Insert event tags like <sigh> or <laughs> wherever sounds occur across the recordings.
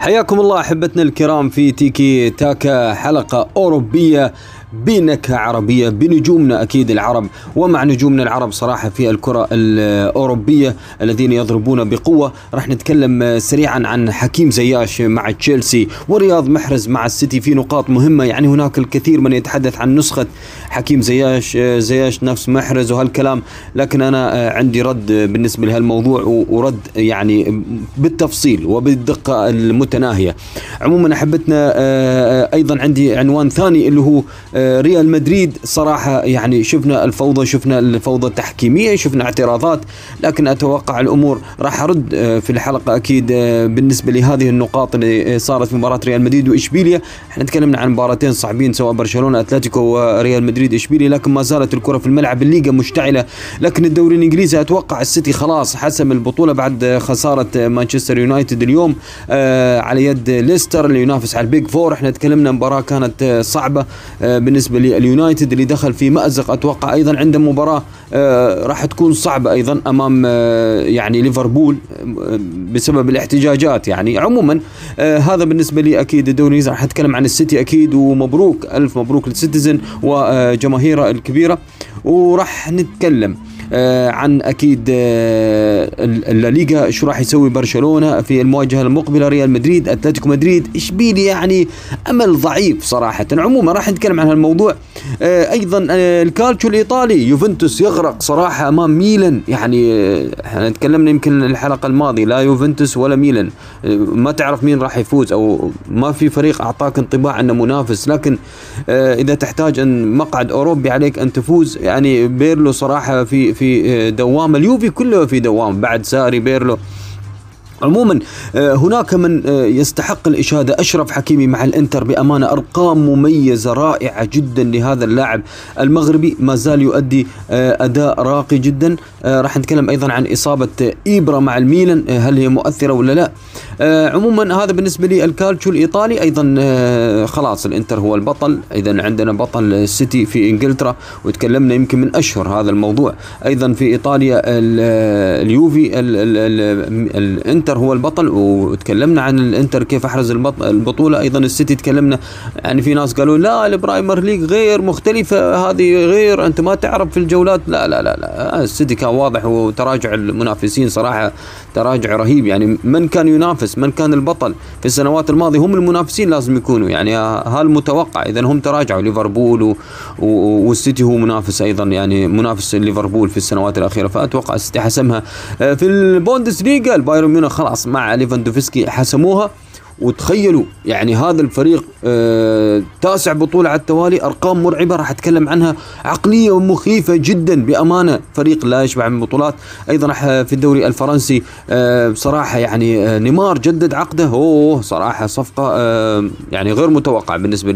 حياكم الله أحبتنا الكرام في تيكي تاكا حلقة أوروبية. بنكهة عربية بنجومنا أكيد العرب. ومع نجومنا العرب صراحة في الكرة الأوروبية الذين يضربون بقوة. راح نتكلم سريعا عن حكيم زياش مع تشيلسي. ورياض محرز مع السيتي في نقاط مهمة. يعني هناك الكثير من يتحدث عن نسخة حكيم زياش زياش نفس محرز وهالكلام. لكن أنا عندي رد بالنسبة لهالموضوع ورد يعني بالتفصيل وبالدقة المتناهية. عموما أحبتنا أيضا عندي عنوان ثاني اللي هو ريال مدريد صراحة يعني شفنا الفوضى شفنا الفوضى التحكيمية شفنا اعتراضات لكن أتوقع الأمور راح أرد في الحلقة أكيد بالنسبة لهذه النقاط اللي صارت في مباراة ريال مدريد وإشبيليا. إحنا تكلمنا عن مباراتين صعبين سواء برشلونة أتلتيكو وريال مدريد إشبيليا لكن ما زالت الكرة في الملعب الليغا مشتعلة. لكن الدوري الإنجليزي أتوقع السيتي خلاص حسم البطولة بعد خسارة مانشستر يونايتد اليوم على يد ليستر اللي ينافس على ال big four. إحنا تكلمنا مباراة كانت صعبة بالنسبة لليونايتد اللي دخل في مأزق أتوقع أيضا عنده مباراة آه راح تكون صعبة أيضا أمام آه يعني ليفربول آه بسبب الاحتجاجات يعني. عموما هذا بالنسبة لي أكيد الدوري راح أتكلم عن السيتي أكيد ومبروك ألف مبروك لل Citizens وجماهيره الكبيرة. وراح نتكلم عن أكيد آه الليغا شو راح يسوي برشلونة في المواجهة المقبلة ريال مدريد أتلتيكو مدريد. اشبيلي يعني أمل ضعيف صراحة. عموما راح نتكلم عن هالموضوع. آه أيضا آه الكالتشو الإيطالي يوفنتوس يغرق صراحة أمام ميلان. يعني إحنا تكلمنا يمكن الحلقة الماضية لا يوفنتوس ولا ميلان. آه ما تعرف مين راح يفوز أو ما في فريق أعطاك انطباع إنه منافس. لكن آه إذا تحتاج إلى مقعد أوروبي عليك أن تفوز يعني بيرلو صراحة في في دوامة اليوفي كله في دوامة بعد ساري بيرلو. عموما هناك من يستحق الإشادة. أشرف حكيمي مع الإنتر بأمانة أرقام مميزة رائعة جدا لهذا اللاعب المغربي. ما زال يؤدي أداء راقي جدا. راح نتكلم أيضا عن إصابة إيبرا مع الميلان. هل هي مؤثرة ولا لا؟ عموما هذا بالنسبة لي الكالتشو الإيطالي. أيضا خلاص الإنتر هو البطل. إذا عندنا بطل السيتي في إنجلترا وتكلمنا يمكن من أشهر هذا الموضوع. أيضا في إيطاليا اليوفي الإنتر هو البطل وتكلمنا عن الإنتر كيف أحرز البطولة. أيضا السيتي تكلمنا يعني في ناس قالوا لا ال Premier League غير مختلفة هذه غير أنت ما تعرف في الجولات. لا لا لا, لا. السيتي كان واضح وتراجع المنافسين صراحة تراجع رهيب. يعني من كان ينافس؟ من كان البطل في السنوات الماضية هم المنافسين لازم يكونوا. يعني هالمتوقع اذا هم تراجعوا. ليفربول. والسيتي هو منافس أيضا. يعني منافس ليفربول في السنوات الأخيرة. فأتوقع السيتي حسمها. في البوندس ليجا البايرن ميونخ خلاص مع ليفاندوفسكي حسموها. وتخيلوا يعني هذا الفريق آه تاسع بطولة على التوالي أرقام مرعبة راح أتكلم عنها عقلية مخيفة جدا بأمانة فريق لا يشبع من بطولات. أيضا راح في الدوري الفرنسي آه بصراحة يعني آه نيمار جدد عقده أوه صراحة صفقة آه يعني غير متوقعة بالنسبة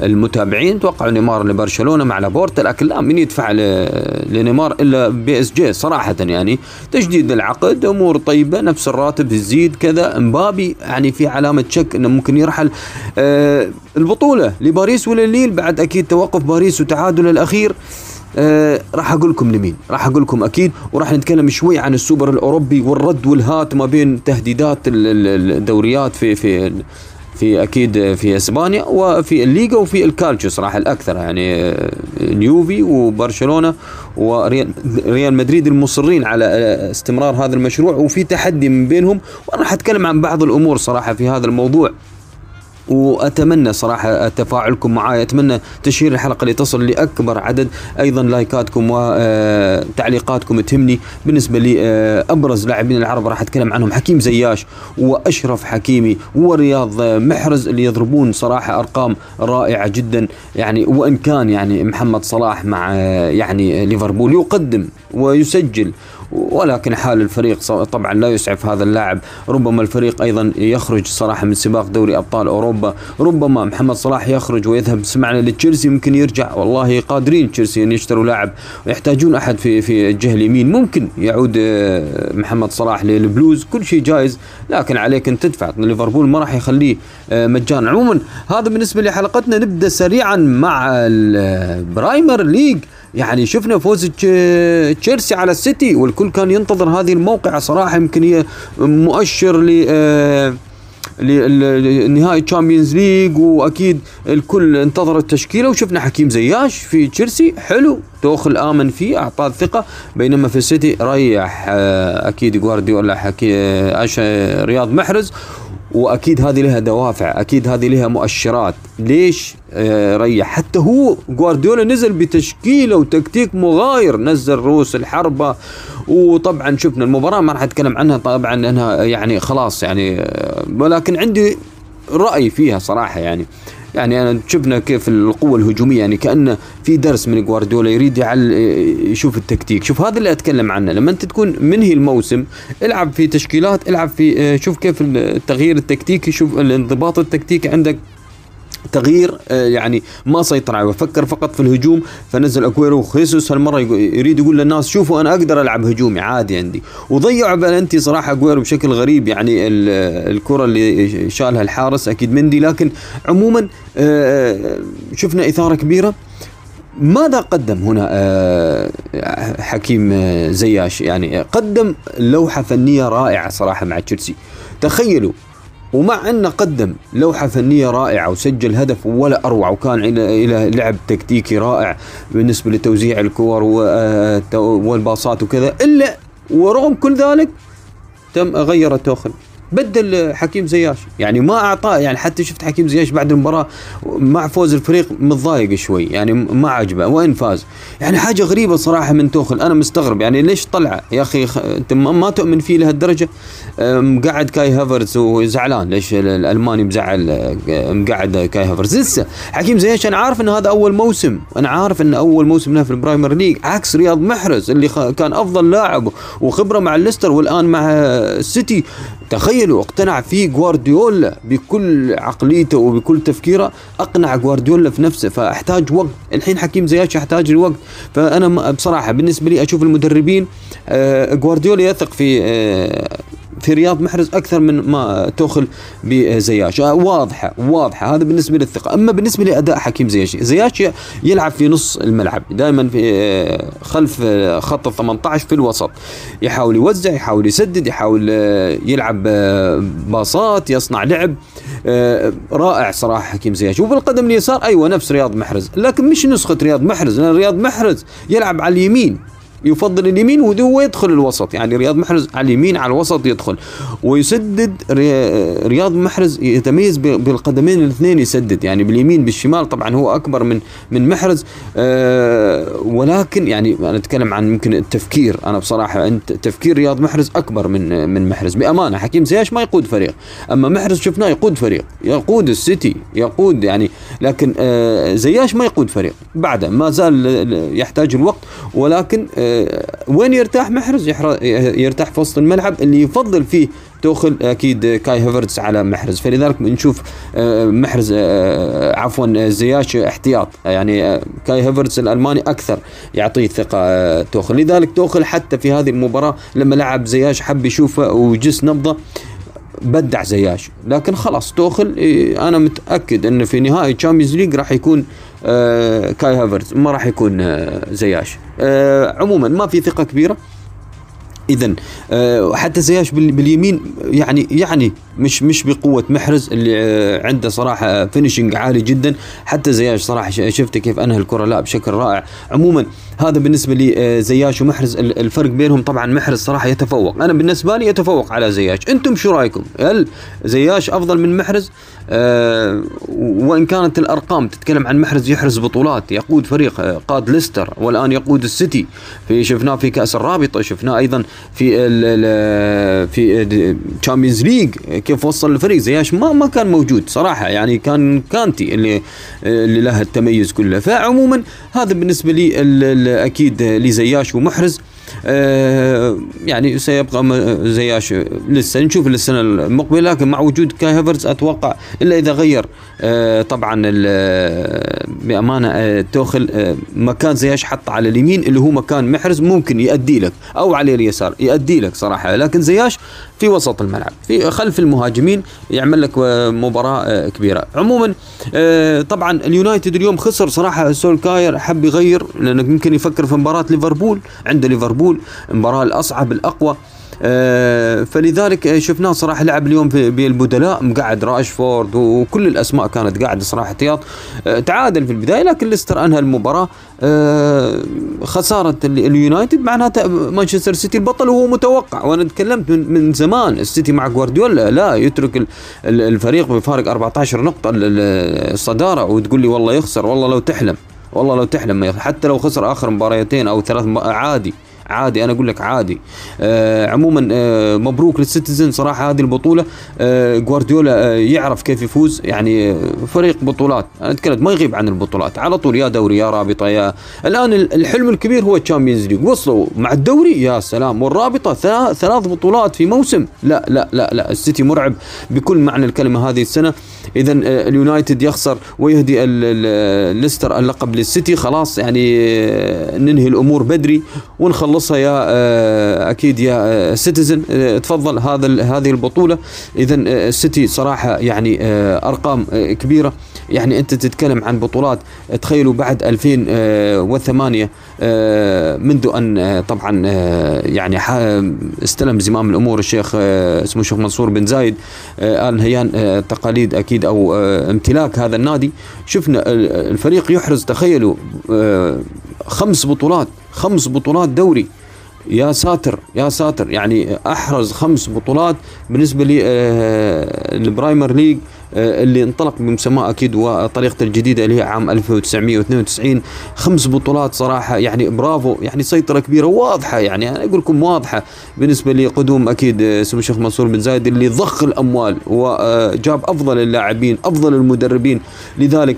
للمتابعين. توقعوا نيمار لبرشلونة مع لابورتا لكن لا من يدفع لنيمار إلا PSG صراحة يعني. تجديد العقد أمور طيبة نفس الراتب يزيد كذا امبابي يعني في علامة شك إنه ممكن يرحل. آه البطولة لباريس ولا ليل بعد أكيد توقف باريس وتعادل الأخير. آه راح أقول لكم لمين. راح أقول لكم أكيد وراح نتكلم شوي عن السوبر الأوروبي والرد والهات ما بين تهديدات الدوريات في في في أكيد في إسبانيا وفي الليغا وفي الكالتشو صراحة الأكثر يعني اليوفي وبرشلونة وريال ريال مدريد المصرين على استمرار هذا المشروع وفي تحدي من بينهم وأنا راح أتكلم عن بعض الأمور صراحة في هذا الموضوع. وأتمنى صراحة تفاعلكم معي أتمنى ت share الحلقة لتصل لأكبر عدد. أيضا لايكاتكم وتعليقاتكم تهمني. بالنسبة لي أبرز لاعبين العرب راح أتكلم عنهم. حكيم زياش وأشرف حكيمي ورياض محرز اللي يضربون صراحة أرقام رائعة جدا. يعني وإن كان يعني محمد صلاح مع يعني ليفربول يقدم ويسجل ولكن حال الفريق طبعا لا يسعف هذا اللاعب. ربما الفريق أيضا يخرج صراحة من سباق دوري أبطال أوروبا. ربما محمد صلاح يخرج ويذهب. سمعنا لتشيلسي ممكن يرجع. والله قادرين تشيلسي أن يشتروا لاعب. ويحتاجون أحد في في الجهة اليمين. ممكن يعود محمد صلاح للبلوز. كل شيء جائز لكن عليك أن تدفع. ليفربول ما راح يخليه مجانا. عموما هذا بالنسبة لحلقتنا. نبدأ سريعا مع ال Premier League. يعني شفنا فوز تشيلسي على السيتي والكل كان ينتظر هذه الموقعة صراحة يمكن هي مؤشر ل لنهائي Champions League وأكيد الكل انتظر التشكيلة وشفنا حكيم زياش في تشيلسي حلو توخيل آمن فيه أعطاه الثقة بينما في السيتي ريح آه، أكيد جوارديولا حكي آه، رياض محرز وأكيد هذه لها دوافع أكيد هذه لها مؤشرات. ليش؟ آه ريح. حتى هو جوارديولا نزل بتشكيلة وتكتيك مغاير نزل روس الحربة. وطبعا شفنا المباراة ما راح أتكلم عنها طبعا إنها يعني خلاص يعني آه ولكن عندي رأي فيها صراحة يعني. يعني أنا شفنا كيف القوة الهجومية يعني كانه في درس من جوارديولا يريد يعل يشوف التكتيك. شوف هذا اللي أتكلم عنه. لما أنت تكون منهي الموسم العب في تشكيلات العب في آه، شوف كيف التغيير التكتيكي شوف الانضباط التكتيكي عندك. تغيير آه، يعني ما سيطر عليه فكر فقط في الهجوم. فنزل أكويرو وخيسوس هالمرة يريد يقول للناس شوفوا أنا أقدر ألعب هجومي عادي عندي. وضيعوا بلنتي صراحة أكويرو بشكل غريب يعني الكرة اللي شالها الحارس أكيد مندي. لكن عموما آه، شفنا إثارة كبيرة. ماذا قدم هنا آه، حكيم زياش؟ يعني قدم لوحة فنية رائعة صراحة مع تشيلسي. تخيلوا ومع انه قدم لوحة فنية رائعة وسجل هدف ولا أروع وكان إلى لعب تكتيكي رائع بالنسبة لتوزيع الكور آه، والباصات وكذا إلا ورغم كل ذلك تم غير توخيل. بدل حكيم زياش. يعني ما أعطاه يعني حتى شفت حكيم زياش بعد المباراة مع فوز الفريق متضايق شوي يعني ما عجبه وين فاز؟ يعني حاجة غريبة صراحة من توخيل أنا مستغرب يعني ليش طلع؟ يا أخي خ... أنت ما تؤمن فيه لهالدرجة؟ مقعد كاي هافرز وزعلان ليش الألماني مزعل مقعد كاي هافرز لسه حكيم زياش أنا عارف إن هذا أول موسم أنا عارف إن أول موسم له في البرايمر ليج عكس رياض محرز اللي خ... كان أفضل لاعب وخبرة مع الليستر والآن مع السيتي تخيلوا اقتنع فيه جوارديولا بكل عقليته وبكل تفكيره اقنع جوارديولا في نفسه فاحتاج وقت. الحين حكيم زياش يحتاج الوقت. فأنا بصراحة بالنسبة لي أشوف المدربين آه، جوارديولا يثق في آه، في رياض محرز أكثر من ما توخل بزياش. آه، واضحة واضحة. هذا بالنسبة للثقة. أما بالنسبة لأداء حكيم زياش زياش يلعب في نص الملعب. دائما في آه، خلف آه، خط ال 18 في الوسط. يحاول يوزع يحاول يسدد يحاول يلعب باصات يصنع لعب رائع صراحة حكيم زياش. وبالقدم اليسار أيوه نفس رياض محرز. لكن مش نسخة رياض محرز لأن رياض محرز يلعب على اليمين. يفضل اليمين وهو يدخل الوسط. يعني رياض محرز على اليمين على الوسط يدخل. ويسدد رياض محرز يتميز بالقدمين الاثنين يسدد. يعني باليمين بالشمال طبعا هو أكبر من من محرز. آه ولكن يعني أنا أتكلم عن يمكن التفكير. أنا بصراحة انت تفكير رياض محرز أكبر من من محرز. بأمانة حكيم زياش ما يقود فريق. أما محرز شفناه يقود فريق. يقود السيتي يقود يعني لكن آه زياش ما يقود فريق. بعده ما زال يحتاج الوقت. ولكن آه وين يرتاح محرز؟ يرتاح في وسط الملعب اللي يفضل فيه توخل أكيد كاي هافرتس على محرز. فلذلك نشوف آه، محرز آه، عفوا زياش احتياط. يعني آه، كاي هافرتس الألماني أكثر يعطيه ثقة توخل. لذلك توخل حتى في هذه المباراة لما لعب زياش حب يشوفه وجس نبض إبداع زياش. لكن خلاص توخل أنا متأكد إنه في نهائي تشامبيونز ليج راح يكون آه كاي هافرتس ما راح يكون آه زياش. آه عموما ما في ثقة كبيرة. اذا حتى زياش باليمين يعني يعني مش مش بقوة محرز اللي عنده صراحة finishing عالي جدا. حتى زياش صراحة شفت كيف أنهى الكرة لا بشكل رائع. عموما هذا بالنسبة لي زياش ومحرز الفرق بينهم طبعا محرز صراحة يتفوق. أنا بالنسبة لي يتفوق على زياش. أنتم شو رأيكم؟ هل زياش أفضل من محرز؟ آه وإن كانت الأرقام تتكلم عن محرز يحرز بطولات يقود فريق آه قاد ليستر والآن يقود السيتي في شفناه في كأس الرابطة شفناه أيضا في ال في تشامبيونز ليج كيف وصل الفريق. زياش ما ما كان موجود صراحة يعني كان كانتي اللي اللي له التميز كله. فعموما هذا بالنسبة لي أكيد لزياش ومحرز. يعني سيبقى زياش لسه. نشوف السنة المقبلة لكن مع وجود كاي هافرتس أتوقع إلا إذا غير آه طبعا بأمانة آه توخل آه مكان زياش حط على اليمين اللي هو مكان محرز ممكن يؤدي لك أو على اليسار يؤدي لك صراحة. لكن زياش في وسط الملعب في خلف المهاجمين يعمل لك مباراة آه كبيرة. عموما آه طبعا اليونايتد اليوم خسر صراحة سولشاير حب يغير لأنه يمكن يفكر في مباراة ليفربول عند ليفربول المباراه الأصعب الأقوى. فلذلك شفناه صراحة لعب اليوم بالبدلاء مقعد راشفورد وكل الأسماء كانت قاعدة صراحة احتياط. آه، تعادل في البداية لكن ليستر أنهى المباراة. آه، خسارة اليونايتد معناتها مانشستر سيتي البطل وهو متوقع. وأنا تكلمت من, من زمان السيتي مع جوارديولا لا يترك الفريق بفارق 14 نقطة الصداره وتقول لي والله يخسر والله لو تحلم والله لو تحلم حتى لو خسر آخر مباريتين أو ثلاث عادي. عادي أنا أقول لك عادي. آه عموما آه مبروك للسيتيزن صراحة هذه البطولة. آه جوارديولا آه يعرف كيف يفوز يعني فريق بطولات. أنا أتكلم ما يغيب عن البطولات. على طول يا دوري يا رابطة يا الآن الحلم الكبير هو الشامبيونز ليج وصلوا مع الدوري يا سلام. والرابطة ثلاث بطولات في موسم. لا لا لا لا السيتي مرعب بكل معنى الكلمة هذه السنة. اذا آه، اليونايتد يخسر ويهدي ليستر اللقب للسيتي. خلاص يعني آه، ننهي الأمور بدري ونخلصها يا آه، أكيد يا سيتيزن تفضل هذا هذه البطولة. اذا السيتي صراحة يعني أرقام كبيرة. يعني أنت تتكلم عن بطولات. تخيلوا بعد 2008 منذ أن طبعا يعني استلم زمام الأمور الشيخ اسمه الشيخ منصور بن زايد آل نهيان تقاليد أكيد أو آه، امتلاك هذا النادي. شفنا الفريق يحرز تخيلوا آه، خمس بطولات. خمس بطولات دوري. يا ساتر يا ساتر. يعني أحرز خمس بطولات بالنسبة لي آه، ليج آه، اللي انطلق بمسماه أكيد وطريقته الجديدة اللي هي عام 1992 خمس بطولات صراحة يعني برافو يعني سيطرة كبيرة واضحة يعني أنا أقول لكم واضحة بالنسبة لقدوم أكيد آه، سمو الشيخ منصور بن زايد اللي ضخ الأموال وجاب أفضل اللاعبين أفضل المدربين. لذلك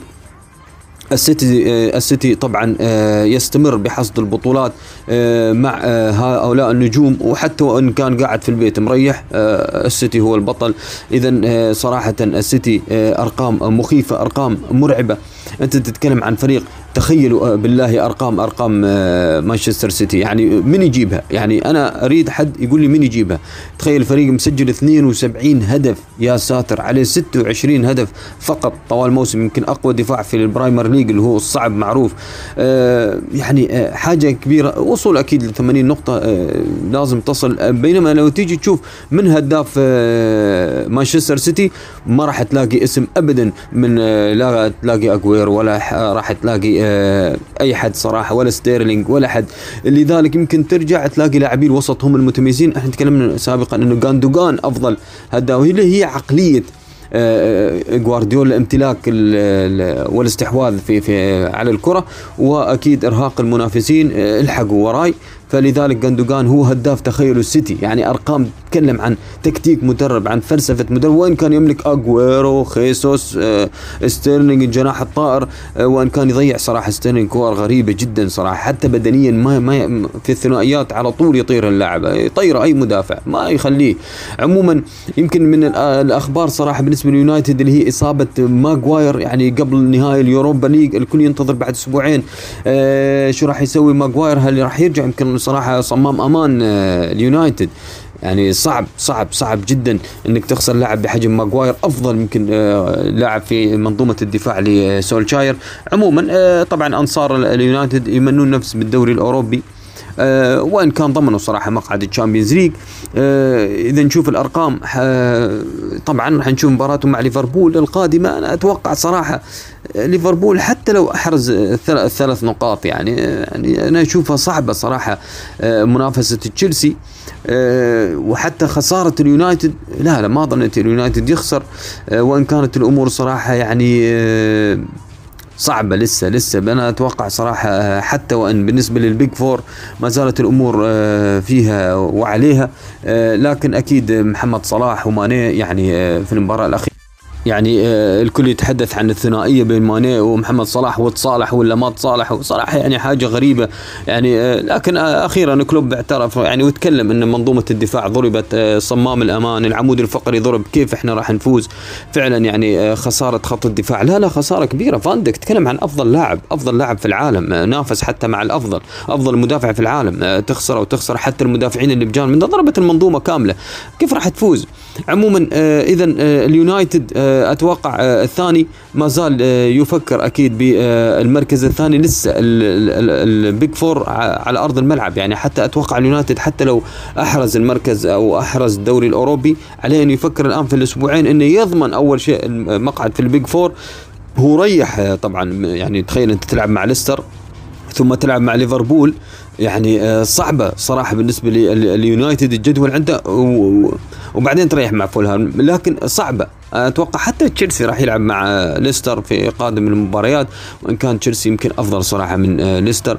السيتي آه، السيتي طبعا آه، يستمر بحصد البطولات آه، مع هؤلاء النجوم وحتى وإن كان قاعد في البيت مريح السيتي هو البطل. اذا صراحة السيتي أرقام مخيفة أرقام مرعبة. أنت تتكلم عن فريق تخيلوا آه، بالله أرقام أرقام آه، مانشستر سيتي. يعني من يجيبها؟ يعني أنا أريد حد يقول لي من يجيبها. تخيل فريق مسجل 72 هدف يا ساتر عليه 26 هدف فقط طوال الموسم يمكن أقوى دفاع في البرايمر ليج اللي هو الصعب معروف. آه، يعني حاجة كبيرة. وصول أكيد ل 80 نقطه لازم تصل. بينما لو تيجي تشوف من هداف مانشستر سيتي ما راح تلاقي اسم ابدا من لا تلاقي اجويرو ولا راح تلاقي آه، أي حد صراحة ولا ستيرلينج ولا حد. لذلك يمكن ترجع تلاقي لاعبين وسط هم المتميزين. إحنا تكلمنا سابقا إنه جاندوجان أفضل هداف اللي هي عقلية آه، آه، جوارديولا امتلاك والاستحواذ في في على الكرة وأكيد إرهاق المنافسين الحقوا وراي. فلذلك جندوجان هو هداف تخيل السيتي يعني أرقام تتكلم عن تكتيك مدرب عن فلسفة مدرب وين كان يملك اجويرو خيسوس آه ستيرلينج الجناح الطائر آه وإن كان يضيع صراحة ستيرلينج كور غريبة جدا صراحة حتى بدنيا ما ما في الثنائيات على طول يطير اللاعب يطير أي مدافع ما يخليه. عموما يمكن من الأخبار صراحة بالنسبة لليونايتد اللي هي إصابة ماجواير يعني قبل نهائي اليوروبا ليج الكل ينتظر بعد أسبوعين آه شو راح يسوي ماجواير هل راح يرجع؟ يمكن صراحة صمام أمان آه، اليونايتد يعني صعب صعب صعب جدا إنك تخسر لاعب بحجم ماجواير أفضل يمكن آه، لاعب في منظومة الدفاع لسولشاير. عموما آه، طبعا أنصار اليونايتد يمنون النفس بالدوري الأوروبي. أه وإن كان ضمنوا صراحة مقعد الشامبيونز ليج أه إذا نشوف الأرقام طبعا راح نشوف مباراتهم مع ليفربول القادمة. أنا أتوقع صراحة ليفربول حتى لو أحرز ثلاث نقاط يعني يعني أنا أشوفها صعبة صراحة آه، منافسة تشيلسي آه، وحتى خسارة اليونايتد. لا لا ما ظنيت اليونايتد يخسر آه، وإن كانت الأمور صراحة يعني صعبة لسه لسه. أنا أتوقع صراحة حتى وإن بالنسبة للبيج فور ما زالت الأمور فيها وعليها لكن أكيد محمد صلاح وماني يعني في المباراة الأخيرة. يعني آه، الكل يتحدث عن الثنائية بين ماني ومحمد صلاح وتصالح ولا ما تصالح. صراحة يعني حاجة غريبة. يعني آه، لكن آه، أخيرا كلوب اعترف يعني وتكلم إن منظومة الدفاع ضربت صمام الأمان. العمود الفقري ضرب. كيف إحنا راح نفوز؟ فعلا يعني خسارة خط الدفاع. لا لا خسارة كبيرة. فان دايك تكلم عن أفضل لاعب أفضل لاعب في العالم نافس حتى مع الأفضل أفضل مدافع في العالم تخسر أو تخسر حتى المدافعين اللي بجانب. من ضربت المنظومة كاملة كيف راح تفوز؟ عموما اذا اليونايتد أتوقع الثاني. ما زال يفكر أكيد بالمركز الثاني. لسه ال big four على أرض الملعب. يعني حتى أتوقع اليونايتد حتى لو أحرز المركز أو أحرز الدوري الأوروبي عليه انه يفكر الآن في الأسبوعين إنه يضمن أول شيء المقعد في ال big four. هو ريح طبعا يعني تخيل أنت تلعب مع ليستر ثم تلعب مع ليفربول. يعني آه، صعبة صراحة بالنسبة لليونايتد الجدول عنده. وبعدين تريح مع فولهام لكن صعبه أتوقع حتى تشيلسي راح يلعب مع ليستر في قادم المباريات وإن كان تشيلسي يمكن أفضل صراحة من آه، ليستر.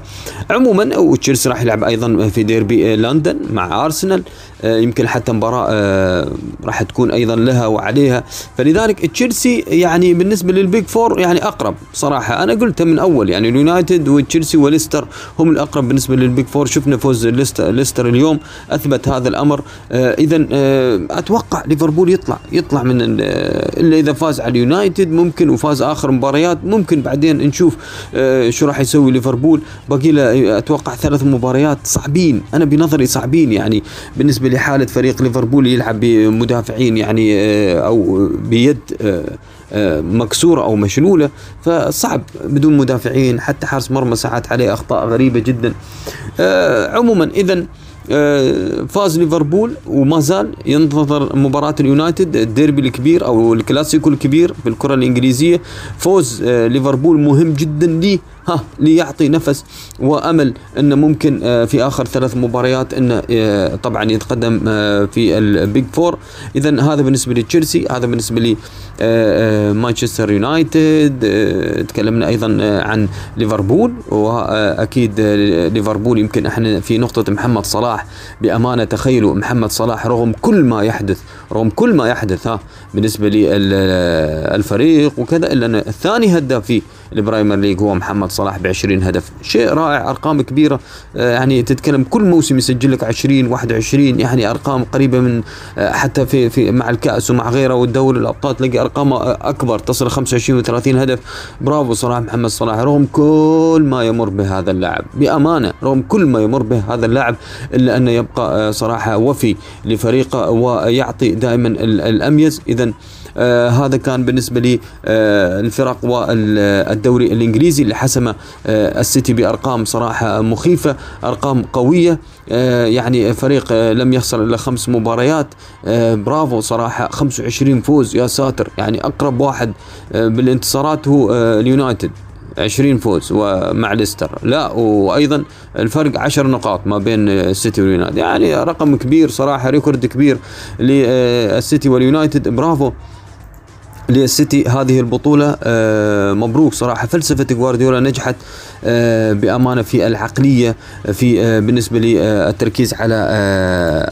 عموما وتشيلسي راح يلعب أيضا في ديربي لندن مع أرسنال. آه، يمكن حتى مباراة آه، راح تكون أيضا لها وعليها. فلذلك تشيلسي يعني بالنسبة لل big four يعني أقرب صراحة. أنا قلت من أول يعني اليونايتد وتشيلسي وليستر هم الأقرب بالنسبة لل big four. شفنا فوز ليستر, اليوم أثبت هذا الأمر. اذا أتوقع ليفربول يطلع يطلع من إلا إذا فاز على اليونايتد ممكن وفاز آخر مباريات. ممكن بعدين نشوف آه، شو راح يسوي ليفربول. باقي له أتوقع ثلاث مباريات صعبين. أنا بنظري صعبين يعني لحالة فريق ليفربول يلعب بمدافعين يعني آه، أو بيد آه، مكسورة أو مشلولة فصعب بدون مدافعين. حتى حارس مرمى ساعات عليه أخطاء غريبة جدا. عموما اذا آه، فاز ليفربول وما زال ينتظر مباراة اليونايتد الديربي الكبير أو الكلاسيكو الكبير في الكرة الإنجليزية. فوز آه، ليفربول مهم جدا ليه؟ ها ليعطي نفس وأمل انه ممكن آه، في آخر ثلاث مباريات انه آه، طبعا يتقدم آه، في ال big four. اذا هذا بالنسبة لتشيلسي هذا بالنسبة لمانشستر يونايتد تكلمنا أيضا عن ليفربول. وأكيد ليفربول يمكن إحنا في نقطة محمد صلاح بأمانة تخيلوا محمد صلاح رغم كل ما يحدث رغم كل ما يحدث ها بالنسبة للفريق وكذا إلا الثاني هداف في البريمير ليج هو محمد صلاح ب 20 هدف. شيء رائع أرقام كبيرة آه، يعني تتكلم كل موسم يسجل لك 20 21 يعني أرقام قريبة من آه، حتى في في مع الكأس ومع غيره والدوري الأبطال تلاقي أرقام أكبر تصل 25 و30 هدف. برافو صلاح محمد صلاح رغم كل ما يمر به هذا اللاعب. بأمانة رغم كل ما يمر به هذا اللاعب إلا انه يبقى آه، صراحة وفي لفريقه ويعطي دائما الأميز. اذا آه هذا كان بالنسبة لي آه والدوري الإنجليزي اللي حسم آه السيتي بأرقام صراحة مخيفة أرقام قوية. آه يعني فريق آه لم يخسر إلا خمس مباريات. آه برافو صراحة 25 فوز. يا ساتر يعني أقرب واحد بالانتصارات هو اليونايتد. 20 فوز ومع ليستر. لا وأيضا الفرق 10 نقاط ما بين السيتي واليونايتد. يعني رقم كبير صراحة record كبير للسيتي واليونايتد. برافو. للسيتي هذه البطولة آه، مبروك صراحة. فلسفة جوارديولا نجحت آه، بأمانة في العقلية في آه، بالنسبة لي التركيز على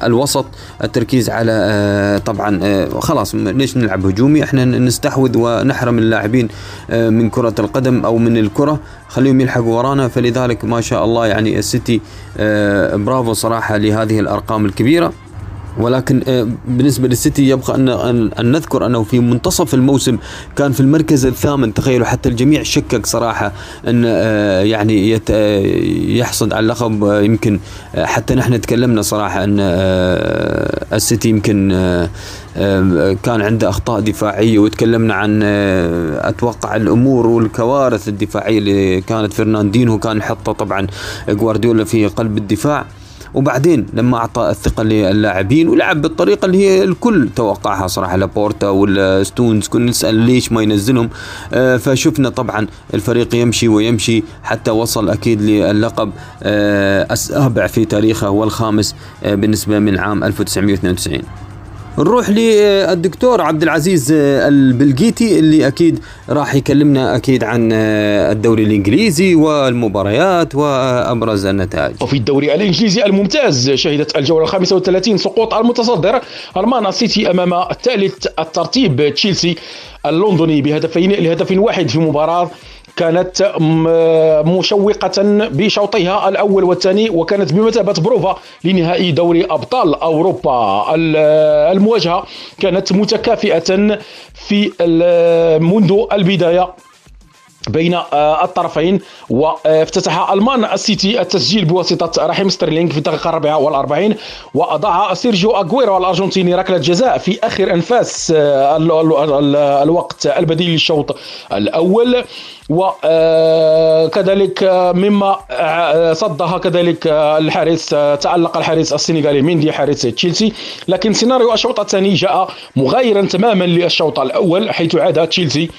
الوسط التركيز على طبعا خلاص ليش نلعب هجومي؟ إحنا نستحوذ ونحرم اللاعبين من كرة القدم أو من الكرة. خليهم يلحقوا ورانا. فلذلك ما شاء الله يعني السيتي برافو صراحة لهذه الأرقام الكبيرة. ولكن آه، بالنسبة للسيتي يبقى أن, أن نذكر أنه في منتصف الموسم كان في المركز الثامن تخيلوا حتى الجميع شكك صراحة أن آه، يعني آه، يحصد على اللقب. يمكن حتى نحن تكلمنا صراحة أن السيتي يمكن كان عنده أخطاء دفاعية وتكلمنا عن أتوقع الأمور والكوارث الدفاعية اللي كانت. فرناندينو كان يحطها طبعا جوارديولا في قلب الدفاع. وبعدين لما أعطى الثقة للاعبين ولعب بالطريقة اللي هي الكل توقعها صراحة لابورتا ولا ستونز كنا نسأل ليش ما ينزلهم. آه فشفنا طبعا الفريق يمشي ويمشي حتى وصل أكيد للقب آه السابع في تاريخه والخامس آه بالنسبة من عام 1992 نروح للدكتور عبد العزيز البلقيتي اللي أكيد راح يكلمنا أكيد عن الدوري الإنجليزي والمباريات وأبرز النتائج. وفي الدوري الإنجليزي الممتاز شهدت الجولة الخامسة والثلاثين سقوط المتصدر ألمان سيتي أمام الثالث الترتيب تشيلسي اللندني بهدفين لهدف واحد في مباراة كانت مشوقة بشوطيها الأول والثاني وكانت بمثابة بروفا لنهائي دوري أبطال أوروبا. المواجهة كانت متكافئة في منذ البداية. بين آه، الطرفين وافتتح المان سيتي التسجيل بواسطة رحيم سترلينغ في الدقيقة الرابعة والأربعين وأضاع سيرجيو أغويرو الأرجنتيني ركلة جزاء في آخر أنفاس آه، الوقت البديل للشوط الأول. وكذلك آه، مما صدها كذلك الحارس تألق الحارس السنغالي ميندي حارس تشيلسي. لكن سيناريو الشوط الثاني جاء مغايرا تماما للشوط الأول حيث عاد تشيلسي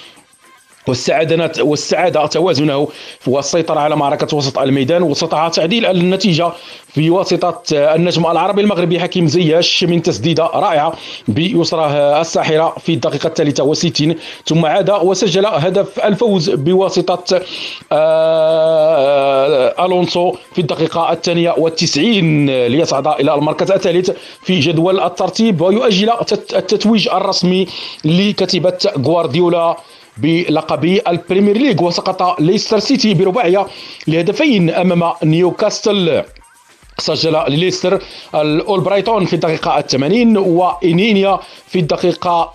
والسعادة والسعادة توازنه والسيطرة على معركة وسط الميدان واستطاع تعديل النتيجة بواسطة النجم العربي المغربي حكيم زياش من تسديدة رائعة بيسراه الساحرة في الدقيقة الثالثة والستين ثم عاد وسجل هدف الفوز بواسطة آه، ألونسو في الدقيقة الثانية والتسعين ليصعد إلى المركز الثالث في جدول الترتيب ويؤجل التتويج الرسمي لكتيبة غوارديولا. بلقب البريمير ليج وسقط ليستر سيتي برباعية لهدفين أمام نيوكاسل. سجل ليستر الأول أولبرايتون في الدقيقة الثمانين وإهيناتشو في الدقيقة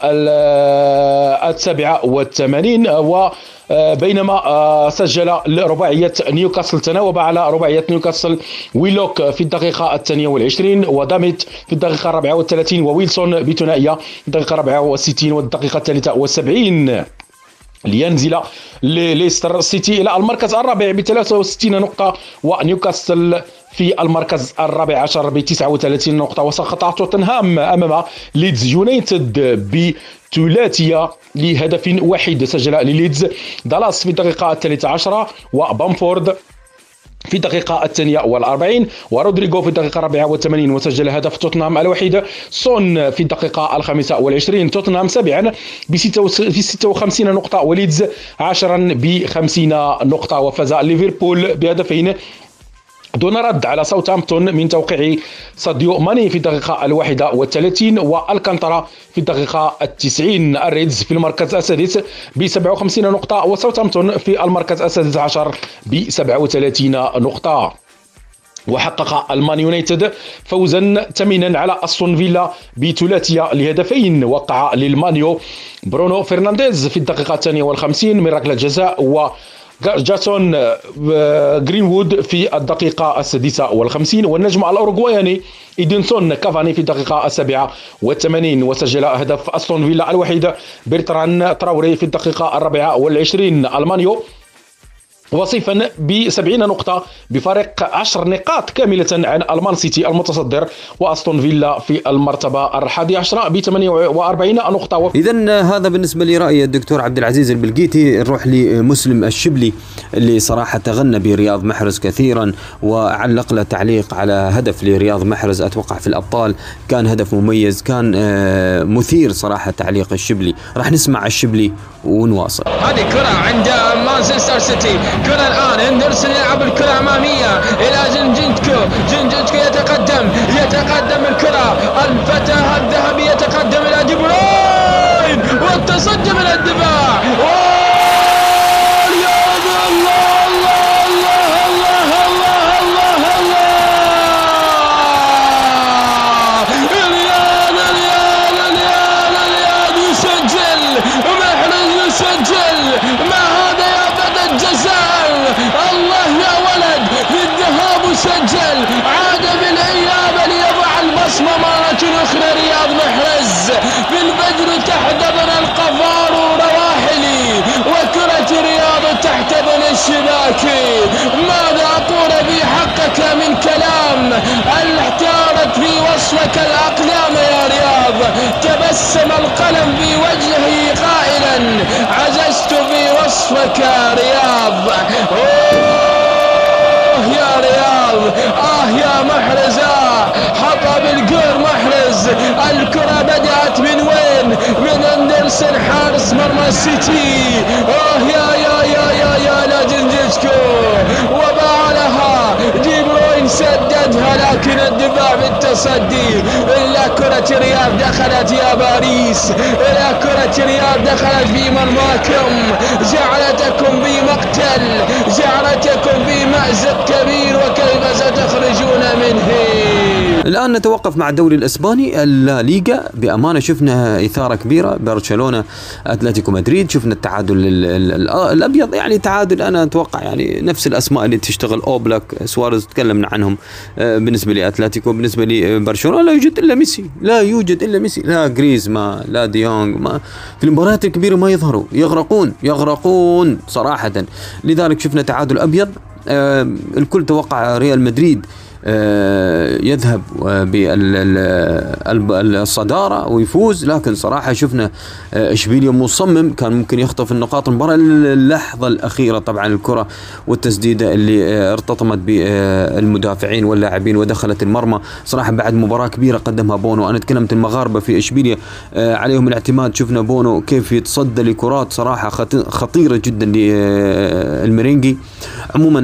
السابعة والثمانين و بينما سجل رباعية نيوكاسل تناوب على رباعية نيوكاسل ويلوك في الدقيقة الثانية والعشرين ودوميت في الدقيقة الرابعة والثلاثين وويلسون بثنائية في الدقيقة الرابعة والستين والدقيقة الثالثة والسبعين. لينزل ليستر سيتي إلى المركز الرابع ب 63 نقطة ونيوكاسل في المركز الرابع عشر ب 39 نقطة. وسقط توتنهام أمام ليدز يونايتد بثلاثية لهدف واحد سجل لليدز دالاس في الدقيقة الثالثة عشرة وبامفورد في الدقيقة الثانية والأربعين ورودريغو في الدقيقة الرابعة والثمانين وسجل هدف توتنهام الوحيد. سون في الدقيقة الخامسة والعشرين توتنهام سابعا ب 56 نقطة وليدز عاشرا ب 50 نقطة وفاز ليفربول بهدفين دون رد على ساوثهامبتون من توقيع ساديو ماني في الدقيقة الواحدة والثلاثين وألكانتارا في الدقيقة التسعين. ال Reds في المركز السادس ب 57 نقطة وساوثهامبتون في المركز السادس عشر ب 37 نقطة. وحقق المان يونايتد فوزا ثمينا على أستون فيلا بثلاثية لهدفين. وقع للمان يو برونو فرنانديز في الدقيقة الثانية والخمسين من ركلة جزاء و ماسون آه، جرينوود في الدقيقة السادسة والخمسين والنجم الأوروغواياني إدينسون كافاني في الدقيقة السابعة والثمانين وسجل هدف أستون فيلا الوحيد برتران تراوري في الدقيقة الرابعة والعشرين المان يو. وصيفا ب 70 نقطة بفارق 10 نقاط كاملة عن المان سيتي المتصدر وأستون فيلا في المرتبة الحادية عشرة ب 48 نقطة. إذا هذا بالنسبة لرأي الدكتور عبد العزيز البلقيتي نروح لمسلم الشبلي اللي صراحة تغنى برياض محرز كثيرا وعلق له تعليق على هدف لرياض محرز أتوقع في الأبطال كان هدف مميز كان آه، مثير صراحة تعليق الشبلي. راح نسمع الشبلي ونواصل. هذه كرة عند مانشستر سيتي. كرة الآن هندرسون يلعب الكرة أمامية. إلى جنجنتكو جنجنتكو يتقدم. يتقدم الكرة. الفتى الذهبي يتقدم إلى دي بروين. والتصدي من الدفاع. وصفك الأقلام يا رياض. تبسم القلم في وجهه قائلا. عززت في وصفك يا رياض. أوه يا رياض. آه يا محرز. آه حطب القر محرز. الكرة بدأت من وين؟ من اندرسن حارس مرمى السيتي. آه يا يا يا يا يا لا جنجسكو وباع لها دي بروين سددها لكن الدفاع بالتصدي إلا كرة رياض دخلت يا باريس. إلا كرة رياض دخلت في مرماكم جعلتكم في مقتل. جعلتكم في مأزق كبير وكيف ستخرجون منه؟ الآن نتوقف مع الدوري الإسباني الليغا بأمانة. شفنا إثارة كبيرة برشلونه أتلتيكو مدريد. شفنا التعادل الأبيض يعني تعادل. أنا أتوقع يعني نفس الأسماء اللي تشتغل. أوبلاك سواريز تكلمنا عنهم آه، بالنسبة لأتلتيكو بالنسبة لبرشلونه لا يوجد إلا ميسي لا يوجد إلا ميسي. لا جريزمان لا ديونغ ما في المباريات الكبيرة ما يظهروا. يغرقون يغرقون صراحة. لذلك شفنا تعادل أبيض. آه، الكل توقع ريال مدريد آه، يذهب بالصدارة ويفوز. لكن صراحة شفنا آه، إشبيليا مصمم كان ممكن يخطف النقاط المباراة اللحظة الأخيرة. طبعا الكرة والتسديدة اللي آه، ارتطمت بالمدافعين واللاعبين ودخلت المرمى. صراحة بعد مباراة كبيرة قدمها بونو. أنا تكلمت المغاربة في إشبيليا عليهم الاعتماد. شفنا بونو كيف يتصدى لكرات صراحة خطيرة جدا للميرينجي عموما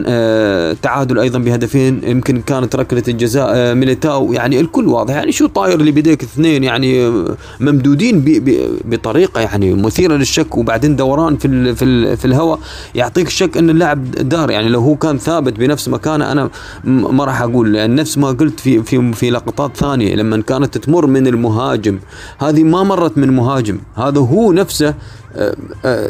تعادل أيضا بهدفين يمكن كانت كانت ركله الجزاء آه، ميليتاو. يعني الكل واضح. يعني شو طاير اللي بيديك اثنين يعني آه، ممدودين بي بي بطريقة يعني مثيرة للشك وبعدين دوران في ال في ال في الهواء. يعطيك الشك إن اللاعب دار. يعني لو هو كان ثابت بنفس مكانه أنا ما راح أقول. لأن نفس ما قلت في في في لقطات ثانية لما كانت تمر من المهاجم. هذه ما مرت من مهاجم. هذا هو نفسه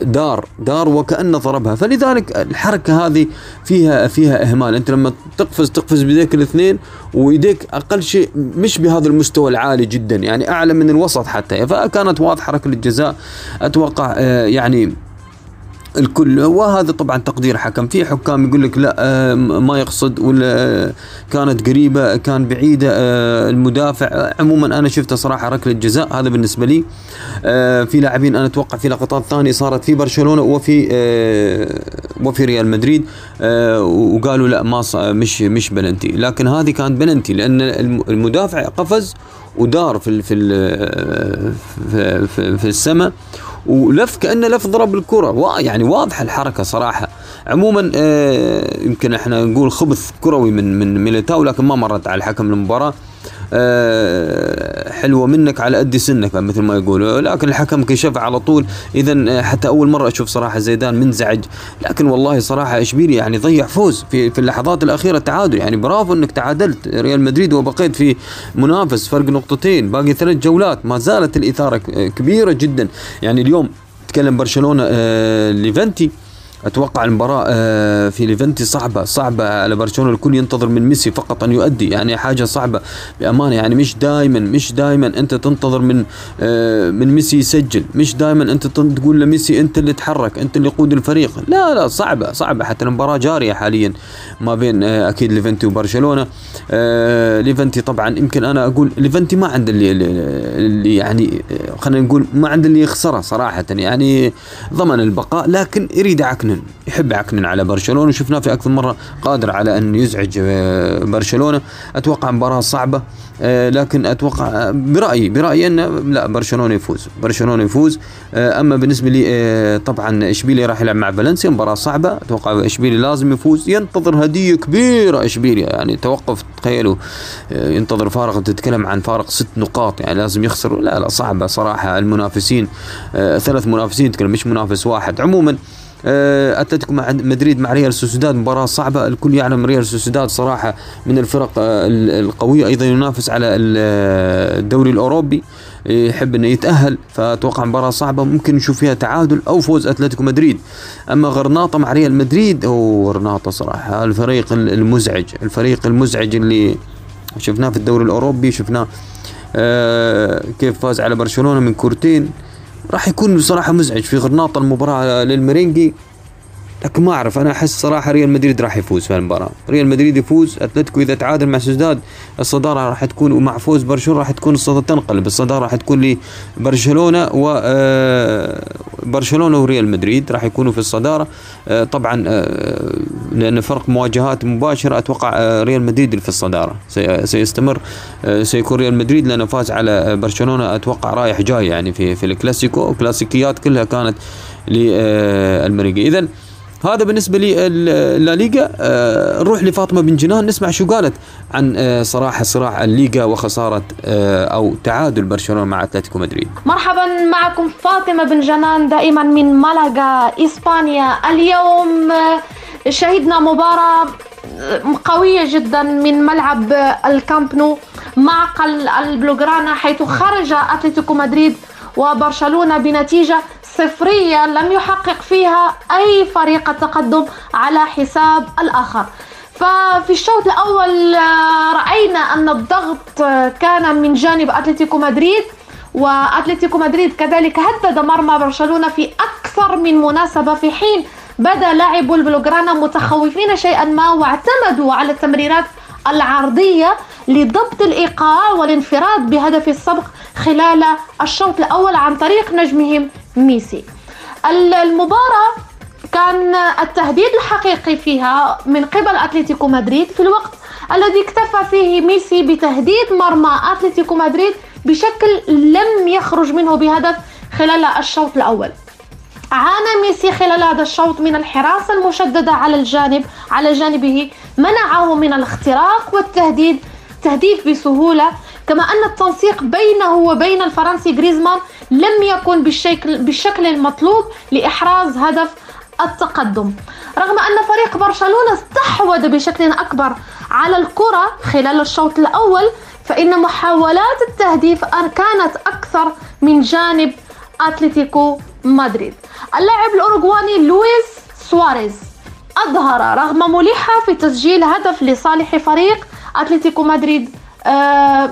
دار دار وكأنه ضربها. فلذلك الحركة هذه فيها فيها إهمال. أنت لما تقفز تقفز بيديك الاثنين ويديك أقل شيء مش بهذا المستوى العالي جدا يعني أعلى من الوسط حتى. فكانت واضحة ركلة الجزاء أتوقع آه، يعني الكل. وهذا طبعا تقدير حكم. في حكام يقول لك لا آه، ما يقصد ولا آه، كانت قريبة كان بعيدة آه، المدافع. عموما أنا شفته صراحة ركلة جزاء هذا بالنسبة لي. في لاعبين أنا أتوقع في لقطات ثانية صارت في برشلونة وفي وفي ريال مدريد. وقالوا لا ما مش مش بلنتي لكن هذه كانت بلنتي لأن المدافع قفز ودار في في في, في, السماء ولف كأنه لف ضرب الكرة. يعني واضحة الحركة صراحة. عموما آه يمكن إحنا نقول خبث كروي من من ميليتاو لكن ما مرت على الحكم المباراة. حلوة منك على قد سنك مثل ما يقولوا. لكن الحكم كشف على طول. اذا آه، حتى أول مرة أشوف صراحة زيدان منزعج. لكن والله صراحة اشبيلي يعني ضيع فوز في في اللحظات الأخيرة تعادل يعني برافو إنك تعادلت. ريال مدريد وبقيت في منافس. فرق نقطتين. باقي ثلاث جولات. ما زالت الإثارة كبيرة جدا. يعني اليوم تكلم برشلونة آه ليفنتي. أتوقع المباراة آه، في ليفنتي صعبة صعبة على برشلونة الكل ينتظر من ميسي فقط أن يؤدي يعني حاجة صعبة بأمانة يعني مش دائما مش دائما أنت تنتظر من آه، من ميسي يسجل مش دائما أنت تقول لميسي أنت اللي تحرك أنت اللي قود الفريق لا لا صعبة صعبة حتى المباراة جارية حاليا ما بين آه، أكيد ليفنتي وبرشلونة ليفنتي طبعا يمكن أنا أقول ليفنتي ما عنده اللي, اللي يعني خلينا نقول ما عنده اللي يخسره صراحة يعني ضمن البقاء لكن يريد عكننة. عكنن يحب عكنن على برشلونة وشفناه في أكثر مرة قادر على أن يزعج آه، برشلونة. أتوقع مباراة صعبة آه، لكن أتوقع آه، برأيي برأيي أن لا برشلونة يفوز برشلونة يفوز. أما بالنسبة لي طبعا اشبيليا راح يلعب مع فالنسيا مباراة صعبة. أتوقع اشبيليا لازم يفوز. ينتظر هدية كبيرة اشبيليا يعني توقف تخيلوا ينتظر فارق تتكلم عن فارق ست نقاط يعني لازم يخسر لا لا صعبة صراحة. المنافسين ثلاث منافسين تتكلم مش منافس واحد. عموما أتلتيكو مع مدريد مع ريال سوسيداد مباراة صعبة الكل يعلم ريال سوسيداد صراحة من الفرق آه، القوية أيضا ينافس على آه، الدوري الأوروبي يحب إنه يتأهل فأتوقع مباراة صعبة ممكن نشوف فيها تعادل أو فوز أتلتيكو مدريد. أما غرناطة مع ريال مدريد أو غرناطة صراحة الفريق المزعج الفريق المزعج اللي شفناه في الدوري الأوروبي شفناه كيف فاز على برشلونة من كورتين. راح يكون بصراحة مزعج في غرناطة المباراة للمرينجي. لكن ما أعرف أنا أحس صراحة ريال مدريد راح يفوز في المباراه ريال مدريد يفوز أتلتيكو إذا تعادل مع سوسداد الصدارة راح تكون ومع فوز برشلونة راح تكون الصدارة تنقلب. الصدارة راح تكون لبرشلونة و آه، برشلونة وريال مدريد راح يكونوا في الصدارة. آه، طبعا آه، لأن فرق مواجهات مباشرة أتوقع ريال مدريد في الصدارة. سيستمر سيكون ريال مدريد لأنه فاز على برشلونة أتوقع رايح جاي يعني في في الكلاسيكو. الكلاسيكيات كلها كانت للميرينجي اذا هذا بالنسبة لي الليغا آه، نروح لفاطمة بن جنان. نسمع شو قالت عن آه، صراحة صراع الليغا وخسارة آه، أو تعادل برشلونة مع أتلتيكو مدريد. مرحبا معكم فاطمة بن جنان دائما من مالاغا إسبانيا. اليوم شهدنا مباراة قوية جدا من ملعب الكامب نو معقل البلوغرانا حيث خرج أتلتيكو مدريد وبرشلونة بنتيجة صفرية لم يحقق فيها أي فريق التقدم على حساب الآخر. ففي الشوط الأول آه، رأينا أن الضغط آه، كان من جانب أتلتيكو مدريد وأتلتيكو مدريد كذلك هدد مرمى برشلونة في أكثر من مناسبة في حين بدا لاعبو البلوغرانا متخوفين شيئا ما واعتمدوا على التمريرات العرضية لضبط الإيقاع والانفراد بهدف السبق خلال الشوط الأول عن طريق نجمهم ميسي. المباراة كان التهديد الحقيقي فيها من قبل أتلتيكو مدريد في الوقت الذي اكتفى فيه ميسي بتهديد مرمى أتلتيكو مدريد بشكل لم يخرج منه بهدف خلال الشوط الأول. عانى ميسي خلال هذا الشوط من الحراسة المشددة على الجانب على جانبه منعه من الاختراق والتهديد تهديف بسهولة كما أن التنسيق بينه وبين الفرنسي غريزمان لم يكن بالشكل, بالشكل المطلوب لإحراز هدف التقدم. رغم أن فريق برشلونة استحوذ بشكل أكبر على الكرة خلال الشوط الأول فإن محاولات التهديف كانت أكثر من جانب أتلتيكو مدريد. اللاعب الأوروغواني لويس سواريز أظهر رغبة ملحة في تسجيل هدف لصالح فريق أتلتيكو مدريد آه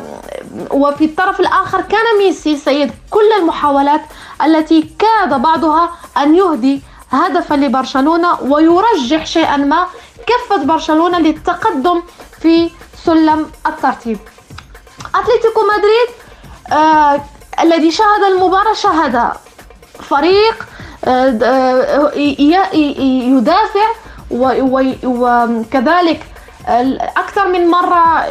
وفي الطرف الآخر كان ميسي سيد كل المحاولات التي كاد بعضها أن يهدي هدفا لبرشلونة ويرجح شيئا ما كفة برشلونة للتقدم في سلم الترتيب. أتلتيكو مدريد آه الذي شاهد المباراة شاهد فريق آه, آه، يدافع وكذلك أكثر من مرة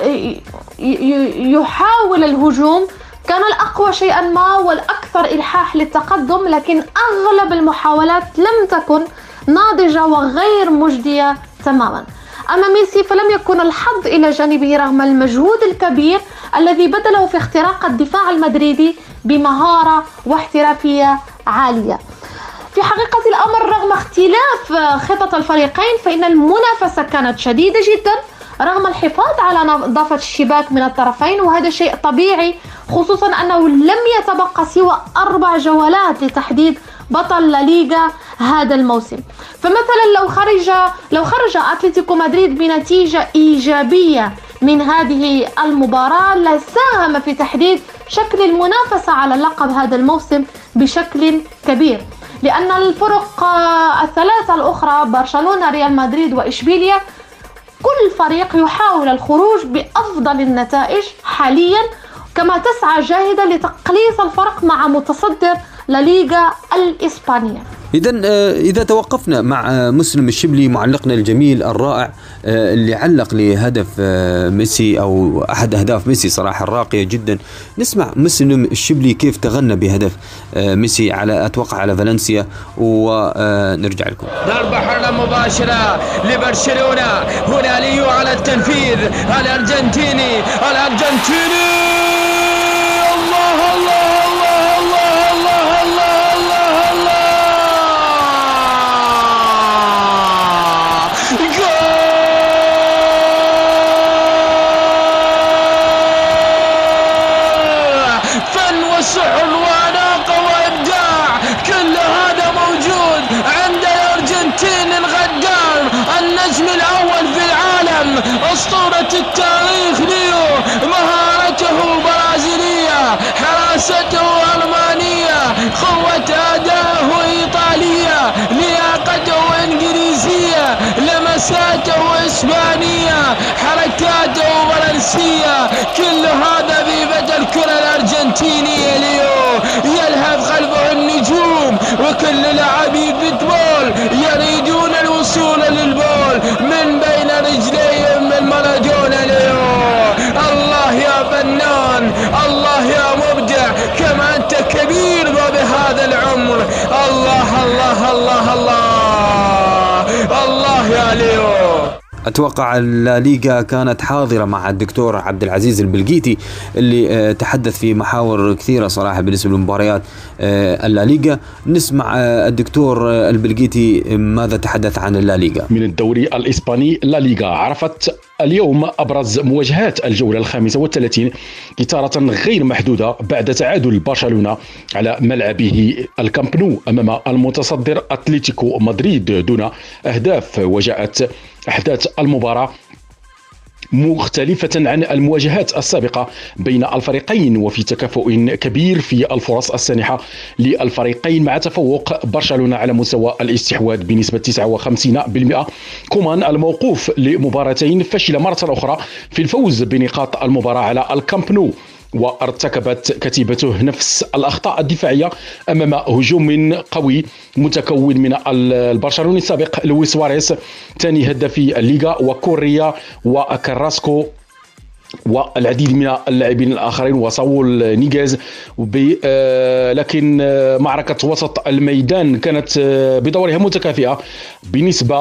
يحاول الهجوم. كان الأقوى شيئا ما والأكثر إلحاح للتقدم لكن أغلب المحاولات لم تكن ناضجة وغير مجدية تماما. أما ميسي فلم يكن الحظ إلى جانبه رغم المجهود الكبير الذي بذله في اختراق الدفاع المدريدي بمهارة واحترافية عالية. في حقيقة الأمر رغم اختلاف خطط الفريقين فإن المنافسة كانت شديدة جدا رغم الحفاظ على نظافة الشباك من الطرفين وهذا شيء طبيعي خصوصا أنه لم يتبقى سوى أربع جولات لتحديد بطل لليغا هذا الموسم. فمثلا لو خرج لو خرج أتلتيكو مدريد بنتيجة إيجابية من هذه المباراة لساهم في تحديد شكل المنافسة على اللقب هذا الموسم بشكل كبير. لأن الفرق الثلاثة الأخرى برشلونة ريال مدريد وإشبيليا كل فريق يحاول الخروج بأفضل النتائج حاليا كما تسعى جاهده لتقليص الفرق مع متصدر لليغا الإسبانية. إذا آه، إذا توقفنا مع آه، مسلم الشبلي معلقنا الجميل الرائع آه، اللي علق لهدف ميسي أو أحد أهداف ميسي صراحة الراقية جدا. نسمع مسلم الشبلي كيف تغنى بهدف ميسي على أتوقع على فالنسيا ونرجع لكم. ضربة حرة مباشرة لبرشلونة. هنا ليو على التنفيذ الأرجنتيني الأرجنتيني! أسطورة التاريخ ليو مهارته برازيلية حراسته ألمانية قوة أداءه إيطالية لياقته إنجليزية لمساته إسبانية حركاته فرنسية كل هذا في بدء الكرة الأرجنتينية ليو يلهف خلفه النجوم وكل لاعبي فوتبول يريدون الوصول للبول من بين رجليهم فنان الله يا مبدع كما أنت كبير بهذا العمر. الله الله الله الله. الله يا ليو. أتوقع الليغا كانت حاضرة مع الدكتور عبد العزيز البلقيتي اللي آه، تحدث في محاور كثيرة صراحة بالنسبة لمباريات آه، الليغا نسمع آه، الدكتور البلقيتي ماذا تحدث عن الليغا من الدوري الإسباني الليغا عرفت اليوم أبرز مواجهات الجولة الخامسة والثلاثين إثارة غير محدودة بعد تعادل برشلونة على ملعبه الكامب نو أمام المتصدر أتلتيكو مدريد دون أهداف وجاءت أحداث المباراة مختلفة عن المواجهات السابقة بين الفريقين وفي تكافؤ كبير في الفرص السانحة للفريقين مع تفوق برشلونة على مستوى الاستحواذ بنسبة 59% كومان الموقوف لمباراتين فشل مرة أخرى في الفوز بنقاط المباراة على الكامب نو. وارتكبت كتيبته نفس الأخطاء الدفاعية أمام هجوم قوي متكون من البرشلوني السابق لويس سواريز ثاني هداف الليغا وكوريا وكراسكو. والعديد من اللاعبين الآخرين وساؤول نيغيز آه، لكن آه، معركة وسط الميدان كانت آه، بدورها متكافئة بنسبة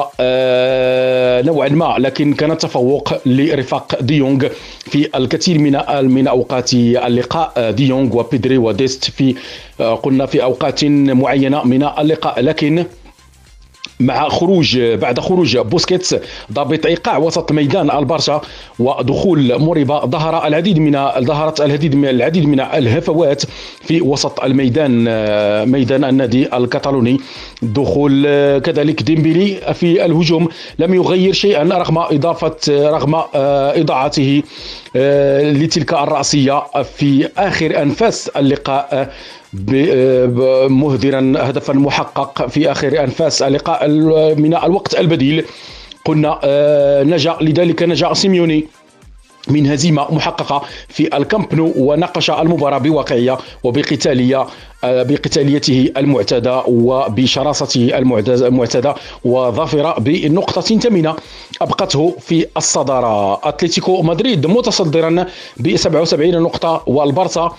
نوعا ما لكن كان تفوق لرفاق ديونغ في الكثير من من أوقات اللقاء. ديونغ وبيدري وديست في قلنا في أوقات معينة من اللقاء لكن مع خروج بعد خروج بوسكيتس ضابط إيقاع وسط ميدان البرشا ودخول موريبا ظهر العديد من ظهرت العديد من العديد من الهفوات في وسط الميدان ميدان النادي الكتالوني. دخول كذلك ديمبلي في الهجوم لم يغير شيئا رغم إضافة رغم إضاعته لتلك الرأسية في آخر أنفاس اللقاء. مهدرا هدفا محقق في آخر أنفاس اللقاء من الوقت البديل. قلنا آه، نجا لذلك نجا سيميوني من هزيمة محققة في الكامب نو وناقش المباراة بواقعية وبقتالية. بقتاليته المعتادة وبشراسته المعتادة وظافر بنقطة ثمينة أبقته في الصدارة. أتلتيكو مدريد متصدرا ب 77 نقطة والبارسا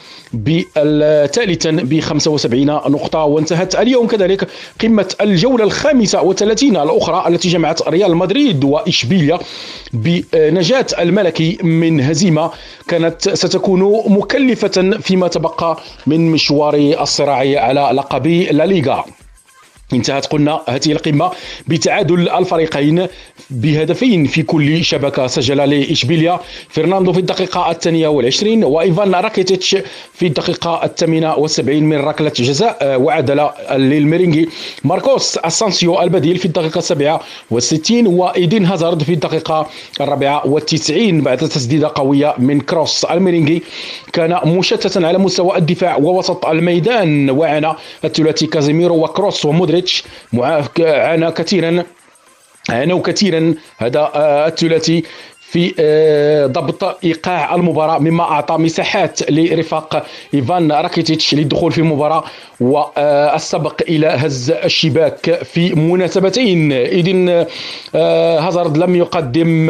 ثالثا ب 75 نقطة. وانتهت اليوم كذلك قمة الجولة الخامسة والثلاثين الأخرى التي جمعت ريال مدريد وإشبيليا بنجاة الملكي من هزيمة كانت ستكون مكلفة فيما تبقى من مشوار الصراع على لقب لا ليغا. انتهت قلنا هذه القمة بتعادل الفريقين بهدفين في كل شبكة سجل لإشبيليا. فرناندو في الدقيقة الثانية والعشرين وإيفان راكيتيتش في الدقيقة الثامنة والسبعين من ركلة جزاء وعدل للميرينجي ماركوس أسانسيو البديل في الدقيقة السابعة والستين وإيدين هازارد في الدقيقة الرابعة والتسعين بعد تسديدة قوية من كروس الميرينجي كان مشتتا على مستوى الدفاع ووسط الميدان وعانى الثلاثي كازيميرو وكروس ومودريتش مودريتش عانى كثيرا عانوا كثيرا هذا الثلاثي في آه، ضبط إيقاع المباراة مما أعطى مساحات لرفاق إيفان راكيتيتش للدخول في المباراة والسبق إلى هز الشباك في مناسبتين. إذن آه، هازارد لم يقدم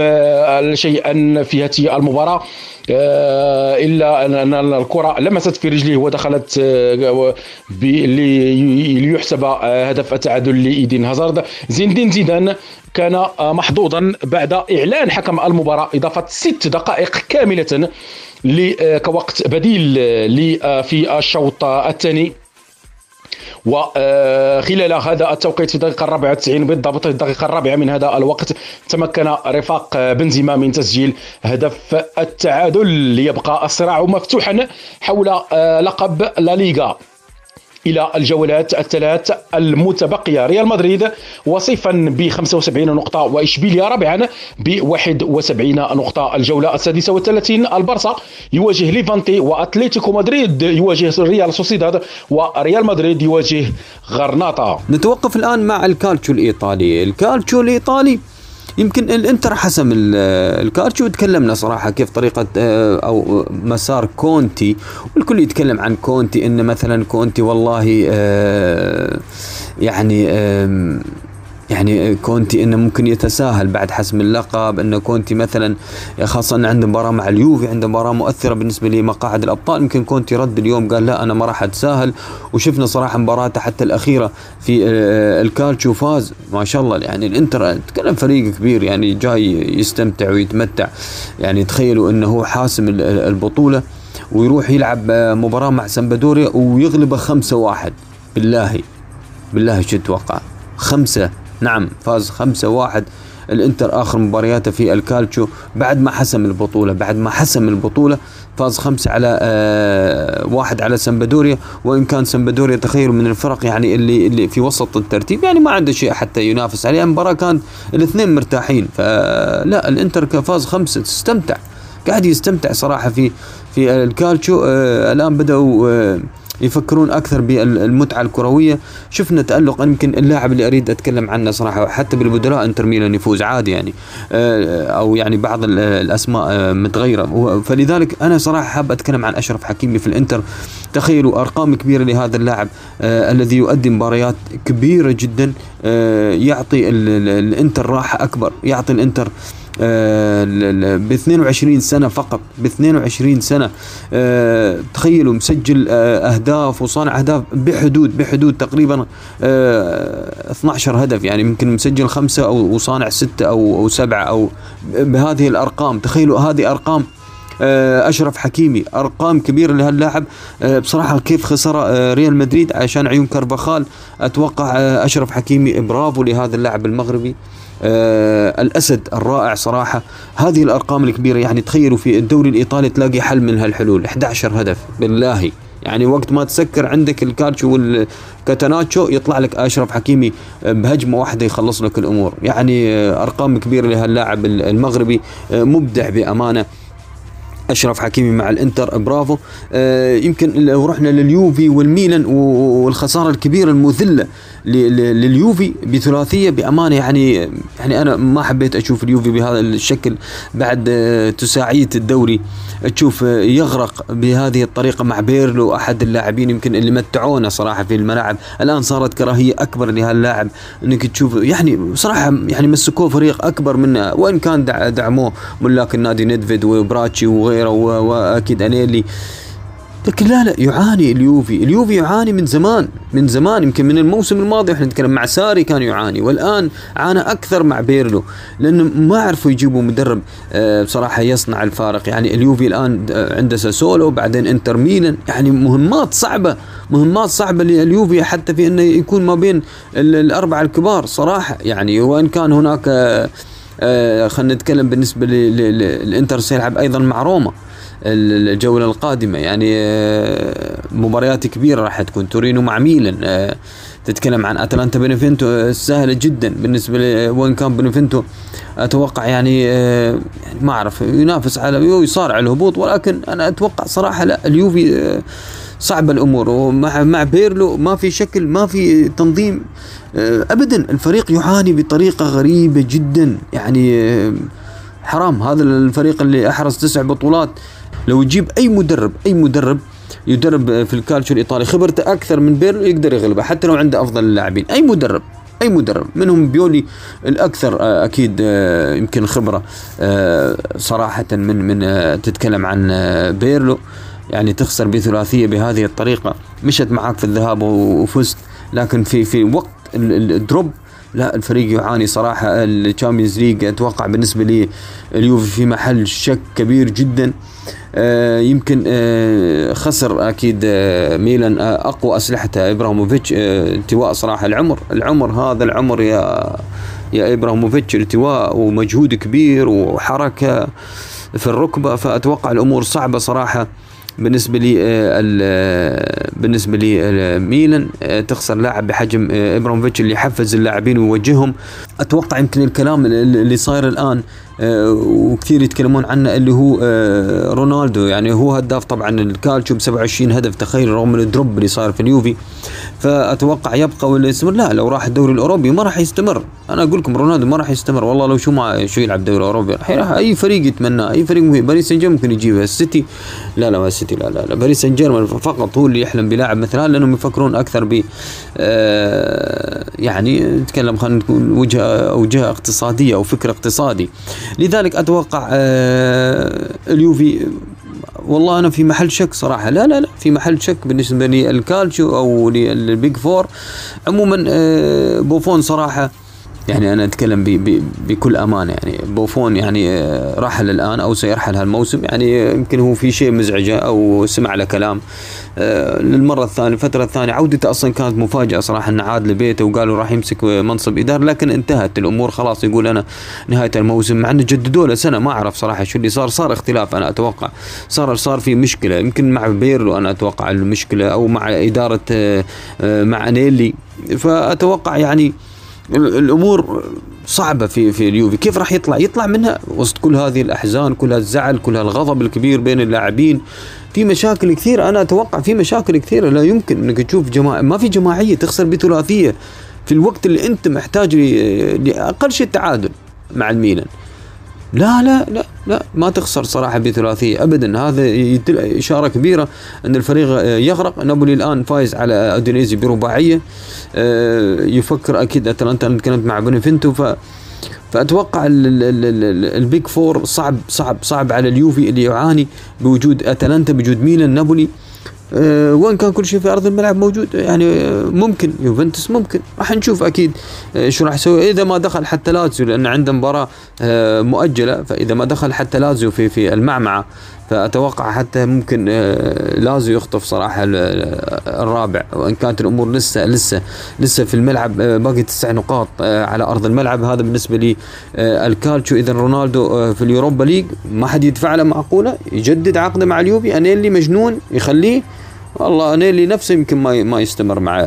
شيئا في هذه المباراة إلا ان الكرة لمست في رجله ودخلت ليحسب هدف التعادل لإيدين هازارد. زين زيدان كان محظوظا بعد إعلان حكم المباراة إضافة ست دقائق كاملة كوقت بديل في الشوط الثاني. وخلال هذا التوقيت في الدقيقة الرابعة 90 بالضبط الدقيقة الرابعة من هذا الوقت تمكن رفاق بنزيما من تسجيل هدف التعادل ليبقى الصراع مفتوحا حول لقب لا ليغا. إلى الجولات الثلاث المتبقية. ريال مدريد وصيفا ب 75 نقطة واشبيليا رابعا ب 71 نقطة. الجولة السادسة والثلاثين البارسا يواجه ليفانتي وأتلتيكو مدريد يواجه ريال سوسيداد وريال مدريد يواجه غرناطة. نتوقف الآن مع الكالتشو الإيطالي. الكالتشو الإيطالي يمكن الانتر حسم الكالتشو وتكلمنا صراحة كيف طريقة آه، أو مسار كونتي. والكل يتكلم عن كونتي إن مثلا كونتي والله آه، يعني يعني كونتي إنه ممكن يتساهل بعد حسم اللقب إنه كونتي مثلا خاصة انه عنده مباراة مع اليوفي عنده مباراة مؤثرة بالنسبة لمقاعد الأبطال يمكن كونتي رد اليوم قال لا أنا ما راح أتساهل. وشفنا صراحة مباراته حتى الأخيرة في آه، الكالتشو فاز. ما شاء الله يعني الإنتر تكلم فريق كبير يعني جاي يستمتع ويتمتع. يعني تخيلوا إنه هو حاسم البطولة ويروح يلعب آه، مباراة مع سمبادوريا ويغلبه خمسة واحد. بالله بالله شو تتوقع؟ خمسة نعم فاز خمسة واحد. الانتر آخر مبارياته في الكالتشو. بعد ما حسم البطولة بعد ما حسم البطولة فاز خمسة على آه واحد على سمبدوريا وإن كان سمبدوريا تخيلوا من الفرق يعني اللي اللي في وسط الترتيب يعني ما عنده شيء حتى ينافس عليه. المباراة كان الاثنين مرتاحين. فلا الانتر فاز خمسة استمتع قاعد يستمتع صراحة في في الكالتشو. آه الآن بدأوا آه يفكرون أكثر بالمتعة الكروية. شفنا تألق يمكن اللاعب اللي أريد أتكلم عنه صراحة حتى بالبدلاء إنتر ميلان يفوز عادي يعني. آه، أو يعني بعض الأسماء آه، متغيرة. فلذلك أنا صراحة حاب أتكلم عن أشرف حكيمي في الإنتر. تخيلوا أرقام كبيرة لهذا اللاعب آه، الذي يؤدي مباريات كبيرة جدا يعطي الإنتر راحة أكبر يعطي الإنتر ب 22 سنة فقط. ب 22 سنة. آه، تخيلوا مسجل آه، أهداف وصانع أهداف بحدود بحدود تقريبا 12 آه، هدف. يعني يمكن مسجل خمسة أو وصانع ستة أو أو سبعة أو بهذه الأرقام. تخيلوا هذه أرقام أشرف حكيمي. أرقام كبيرة لهاللاعب. بصراحة كيف خسر ريال مدريد عشان عيون كربخال أتوقع أشرف حكيمي برافو لهذا اللاعب المغربي. آه الأسد الرائع صراحة. هذه الأرقام الكبيرة يعني تخيلوا في الدوري الإيطالي تلاقي حل من هالحلول. 11 هدف. بالله. يعني وقت ما تسكر عندك الكالتشو والكاتاناتشو يطلع لك أشرف حكيمي بهجمة واحدة يخلص لك الأمور. يعني آه، أرقام كبيرة لهاللاعب المغربي آه، مبدع بأمانة. أشرف حكيمي مع الإنتر برافو. آه يمكن لو رحنا لليوفي والميلان والخسارة الكبيرة المذلة لليوفي بثلاثية بأمانة. يعني يعني أنا ما حبيت أشوف اليوفي بهذا الشكل بعد آه، تساعية الدوري. تشوف آه، يغرق بهذه الطريقة مع بيرلو أحد اللاعبين يمكن اللي متعونا صراحة في الملاعب الآن صارت كراهية أكبر لهاللاعب إنك تشوف يعني صراحة يعني مسكوه فريق أكبر منه وإن كان دعموه. ملاك النادي ندفيد وبراتشي وغيره. وأكيد انيلي لكن لا لا يعاني اليوفي. اليوفي يعاني من زمان من زمان يمكن من الموسم الماضي إحنا نتكلم مع ساري كان يعاني والآن عانى أكثر مع بيرلو لأنه ما عرفوا يجيبوا مدرب آه، بصراحة يصنع الفارق. يعني اليوفي الآن آه، عنده ساسولو بعدين إنتر ميلان. يعني مهمات صعبة مهمات صعبة لليوفي حتى في إنه يكون ما بين الأربعة الكبار صراحة. يعني وإن كان هناك آه، خلينا نتكلم بالنسبة للإنتر سيلعب أيضا مع روما الجولة القادمة. يعني آه، مباريات كبيرة راح تكون. تورينو مع ميلان آه، تتكلم عن أتلانتا بنفنتو آه، سهلة جدا بالنسبة وين كان بنفنتو أتوقع يعني يعني ما أعرف ينافس على يصارع الهبوط ولكن أنا أتوقع صراحة لا. اليوفي صعبه الأمور ومع مع بيرلو ما في شكل ما في تنظيم ابدا الفريق يعاني بطريقة غريبة جدا. يعني حرام. هذا الفريق اللي أحرز تسع بطولات. لو تجيب أي مدرب أي مدرب يدرب في الكالتشو الإيطالي خبرته أكثر من بيرلو يقدر يغلبه حتى لو عنده أفضل اللاعبين. أي مدرب أي مدرب منهم بيولي الأكثر آه، أكيد آه، يمكن خبرة آه، صراحة من من تتكلم عن بيرلو. يعني تخسر بثلاثية بهذه الطريقة. مشت معاك في الذهاب وفزت لكن في في وقت ال drop لا الفريق يعاني صراحة. ال Champions League أتوقع بالنسبة لي اليوفي في محل شك كبير جدا. آه يمكن آه خسر أكيد آه ميلان أقوى اسلحته إبراهيموفيتش. التواء صراحة العمر العمر هذا العمر يا يا إبراهيموفيتش التواء ومجهود كبير وحركة في الركبة. فأتوقع الأمور صعبة صراحة. بالنسبة لي آه، آه، بالنسبة لي آه، ميلان تخسر لاعب بحجم إبراهيموفيتش اللي يحفز اللاعبين ويوجههم. أتوقع يمكن الكلام اللي صاير الآن وكثير يتكلمون عنه اللي هو آه، رونالدو. يعني هو هداف طبعا الكالتشو ب 27 هدف تخيل رغم ال drop اللي صار في اليوفي. فأتوقع يبقى ولا يستمر؟ لا لو راح الدوري الأوروبي ما راح يستمر. أنا أقول لكم رونالدو ما راح يستمر. والله لو شو ما شو يلعب دوري أوروبي أي فريق يتمناه أي فريق مهم. باريس سان جيرمان ممكن يجيبه السيتي لا لا السيتي لا لا, لا. باريس سان جيرمان فقط هو اللي يحلم بلاعب مثل لأنهم يفكرون أكثر ب آه، يعني نتكلم خلينا نقول وجهة أو جهة اقتصادية أو فكر اقتصادي. لذلك أتوقع آه، اليوفي والله أنا في محل شك صراحة. لا لا لا في محل شك بالنسبة للكالتشو أو لل big four. عموما آه، بوفون صراحة يعني أنا أتكلم بي بي بكل أمانة يعني بوفون يعني آه، رحل الان أو سيرحل هالموسم يعني يمكن هو في شيء مزعجة أو سمع له كلام. آه، للمرة الثانية الفترة الثانية عودته أصلا كانت مفاجأة صراحة إنه عاد لبيته وقالوا راح يمسك منصب اداري لكن انتهت الأمور خلاص يقول أنا نهاية الموسم مع إنه جددوا له سنة ما أعرف صراحة شو اللي صار صار اختلاف أنا أتوقع. صار صار في مشكلة يمكن مع بيرلو أنا أتوقع المشكلة أو مع إدارة آه، مع انيلي فأتوقع يعني الأمور صعبة في في اليوفي. كيف راح يطلع؟ يطلع منها وسط كل هذه الأحزان كل هالزعل كل هالغضب الكبير بين اللاعبين. في مشاكل كثيرة أنا أتوقع في مشاكل كثيرة. لا يمكن إنك تشوف جماعة ما في جماعية تخسر بثلاثية في الوقت اللي أنت محتاج لأقل شيء التعادل مع الميلان. لا لا لا لا ما تخسر صراحة بثلاثيه ابدا. هذا يدل إشارة كبيرة أن الفريق يغرق. نابولي الآن فايز على أودينيزي برباعية. آه، يفكر أكيد أتلانتا أنا تكلمت مع بنفنتو ف فأتوقع ال big four صعب صعب صعب على اليوفي اللي يعاني بوجود أتلانتا بوجود ميلان نابولي. أه وين كان كل شيء في أرض الملعب موجود؟ يعني أه ممكن. يوفنتوس ممكن. راح نشوف أكيد أه شو راح يسوي. إذا ما دخل حتى لازيو لأن عنده مباراة مؤجلة فإذا ما دخل حتى لازيو في في المعمعة فأتوقع حتى ممكن آه، لازم يخطف صراحة الرابع وإن كانت الأمور لسه لسه لسه في الملعب آه، باقي تسع نقاط آه، على أرض الملعب. هذا بالنسبة لي الكالتشو. اذا رونالدو في ال Europa League ما حد يدفع له معقولة يجدد عقده مع اليوفي أنيلي مجنون يخليه والله انيلي نفسه يمكن ما ما يستمر مع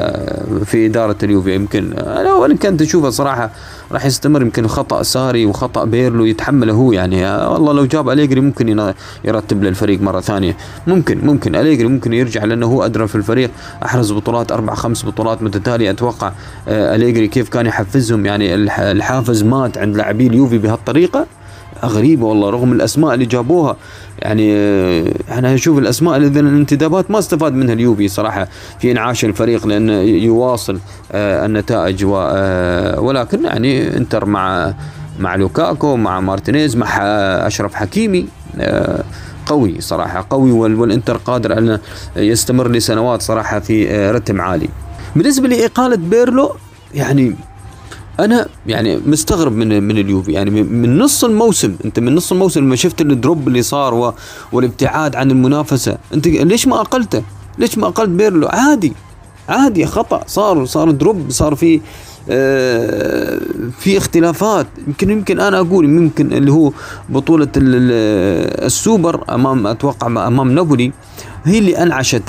في إدارة اليوفي يمكن أنا وان كنت أشوفه صراحة راح يستمر يمكن خطأ ساري وخطأ بيرلو يتحمله هو يعني. والله لو جاب أليجري ممكن يرتب للفريق مرة ثانية. ممكن ممكن أليجري ممكن يرجع لأنه هو أدرى في الفريق. أحرز بطولات أربع خمس بطولات متتالية. أتوقع آه، أليجري كيف كان يحفزهم يعني الحافز مات عند لاعبي اليوفي بهالطريقة؟ غريبه والله رغم الأسماء اللي جابوها. يعني أنا أشوف الأسماء اذا الانتدابات ما استفاد منها اليوفي صراحة في إنعاش الفريق لأنه يواصل آه، النتائج آه، ولكن يعني إنتر مع مع لوكاكو مع مارتينيز مع أشرف حكيمي آه، قوي صراحة قوي والإنتر قادر ان يستمر لسنوات صراحة في رتم عالي. بالنسبة لإقالة بيرلو يعني أنا يعني مستغرب من من اليوفي. يعني من نص الموسم أنت من نص الموسم لما شفت ال drop اللي صار والابتعاد عن المنافسة. أنت ليش ما أقلته؟ ليش ما أقلت بيرلو؟ عادي عادي خطأ. صار صار drop صار في آه في اختلافات. يمكن يمكن أنا أقول يمكن اللي هو بطولة السوبر امام أتوقع أمام نابولي هي اللي أنعشت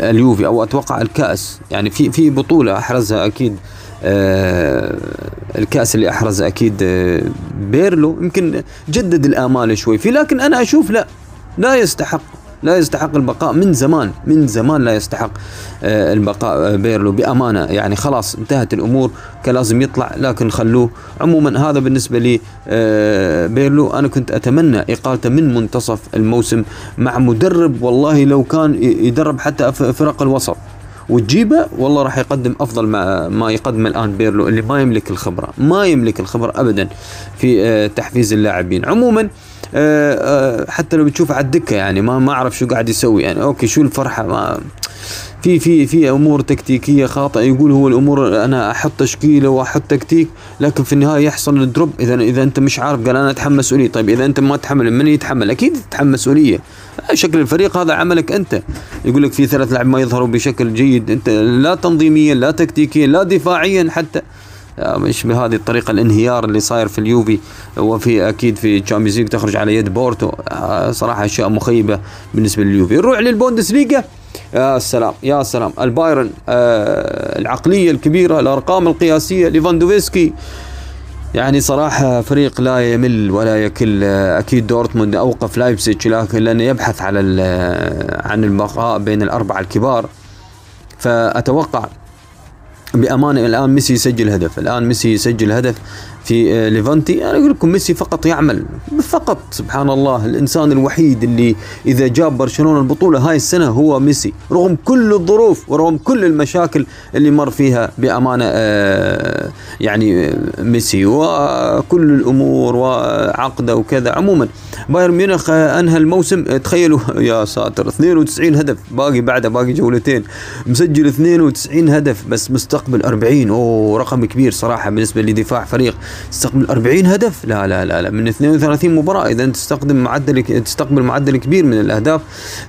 اليوفي أو أتوقع الكأس. يعني في في بطولة أحرزها أكيد الكأس اللي أحرز أكيد آه بيرلو. يمكن جدد الآمال شوي فيه لكن أنا أشوف لا لا يستحق لا يستحق البقاء من زمان من زمان لا يستحق آه البقاء آه بيرلو بأمانة. يعني خلاص انتهت الأمور كان لازم يطلع لكن خلوه. عموما هذا بالنسبة لي آه بيرلو. أنا كنت أتمنى إقالته من منتصف الموسم مع مدرب والله لو كان يدرب حتى فرق الوسط. وتجيبه والله راح يقدم أفضل ما, ما يقدم الآن بيرلو اللي ما يملك الخبرة ما يملك الخبرة ابدا في آه، تحفيز اللاعبين. عموما آه، آه، حتى لو بتشوف على الدكة يعني ما ما أعرف شو قاعد يسوي يعني. okay شو الفرحة؟ ما في في في أمور تكتيكية خاطئة. يقول هو الأمور أنا أحط تشكيلة وأحط تكتيك لكن في النهاية يحصل ال drop. إذا إذا أنت مش عارف قال أنا أتحمل مسؤولية. طيب إذا أنت ما تحمل من يتحمل؟ أكيد تتحمل مسؤولية. شكل الفريق هذا عملك أنت. يقول لك في ثلاث لاعب ما يظهروا بشكل جيد. أنت لا تنظيميا لا تكتيكيا لا دفاعيا حتى. مش بهذه الطريقة الانهيار اللي صاير في اليوفي. وفي أكيد في Champions League تخرج على يد بورتو. آه، صراحة أشياء مخيبة بالنسبة لليوفي. نروح للبوندسليغا. يا سلام يا سلام. البايرن آه العقلية الكبيرة الأرقام القياسية. ليفاندوفسكي يعني صراحة فريق لا يمل ولا يكل. أكيد دورتموند أوقف لايبسيتش لكن لأنه يبحث على عن البقاء بين الأربعة الكبار. فأتوقع بأمانة الآن ميسي يسجل هدف. الآن ميسي يسجل هدف. في ليفانتي. أنا أقول لكم ميسي فقط يعمل. فقط. سبحان الله الإنسان الوحيد اللي إذا جاب برشلونة البطولة هاي السنة هو ميسي. رغم كل الظروف ورغم كل المشاكل اللي مر فيها بأمانة يعني ميسي وكل الأمور وعقده وكذا. عموما بايرن ميونخ أنهى الموسم. تخيلوا <laughs> يا ساتر. 92 هدف. باقي بعده باقي جولتين. مسجل 92 هدف. بس مستقبل 40 أوه رقم كبير صراحة بالنسبة لدفاع فريق. تستقبل 40 هدف. لا لا لا, لا. من 32 مباراة إذا تستخدم معدل تستقبل معدل كبير من الأهداف.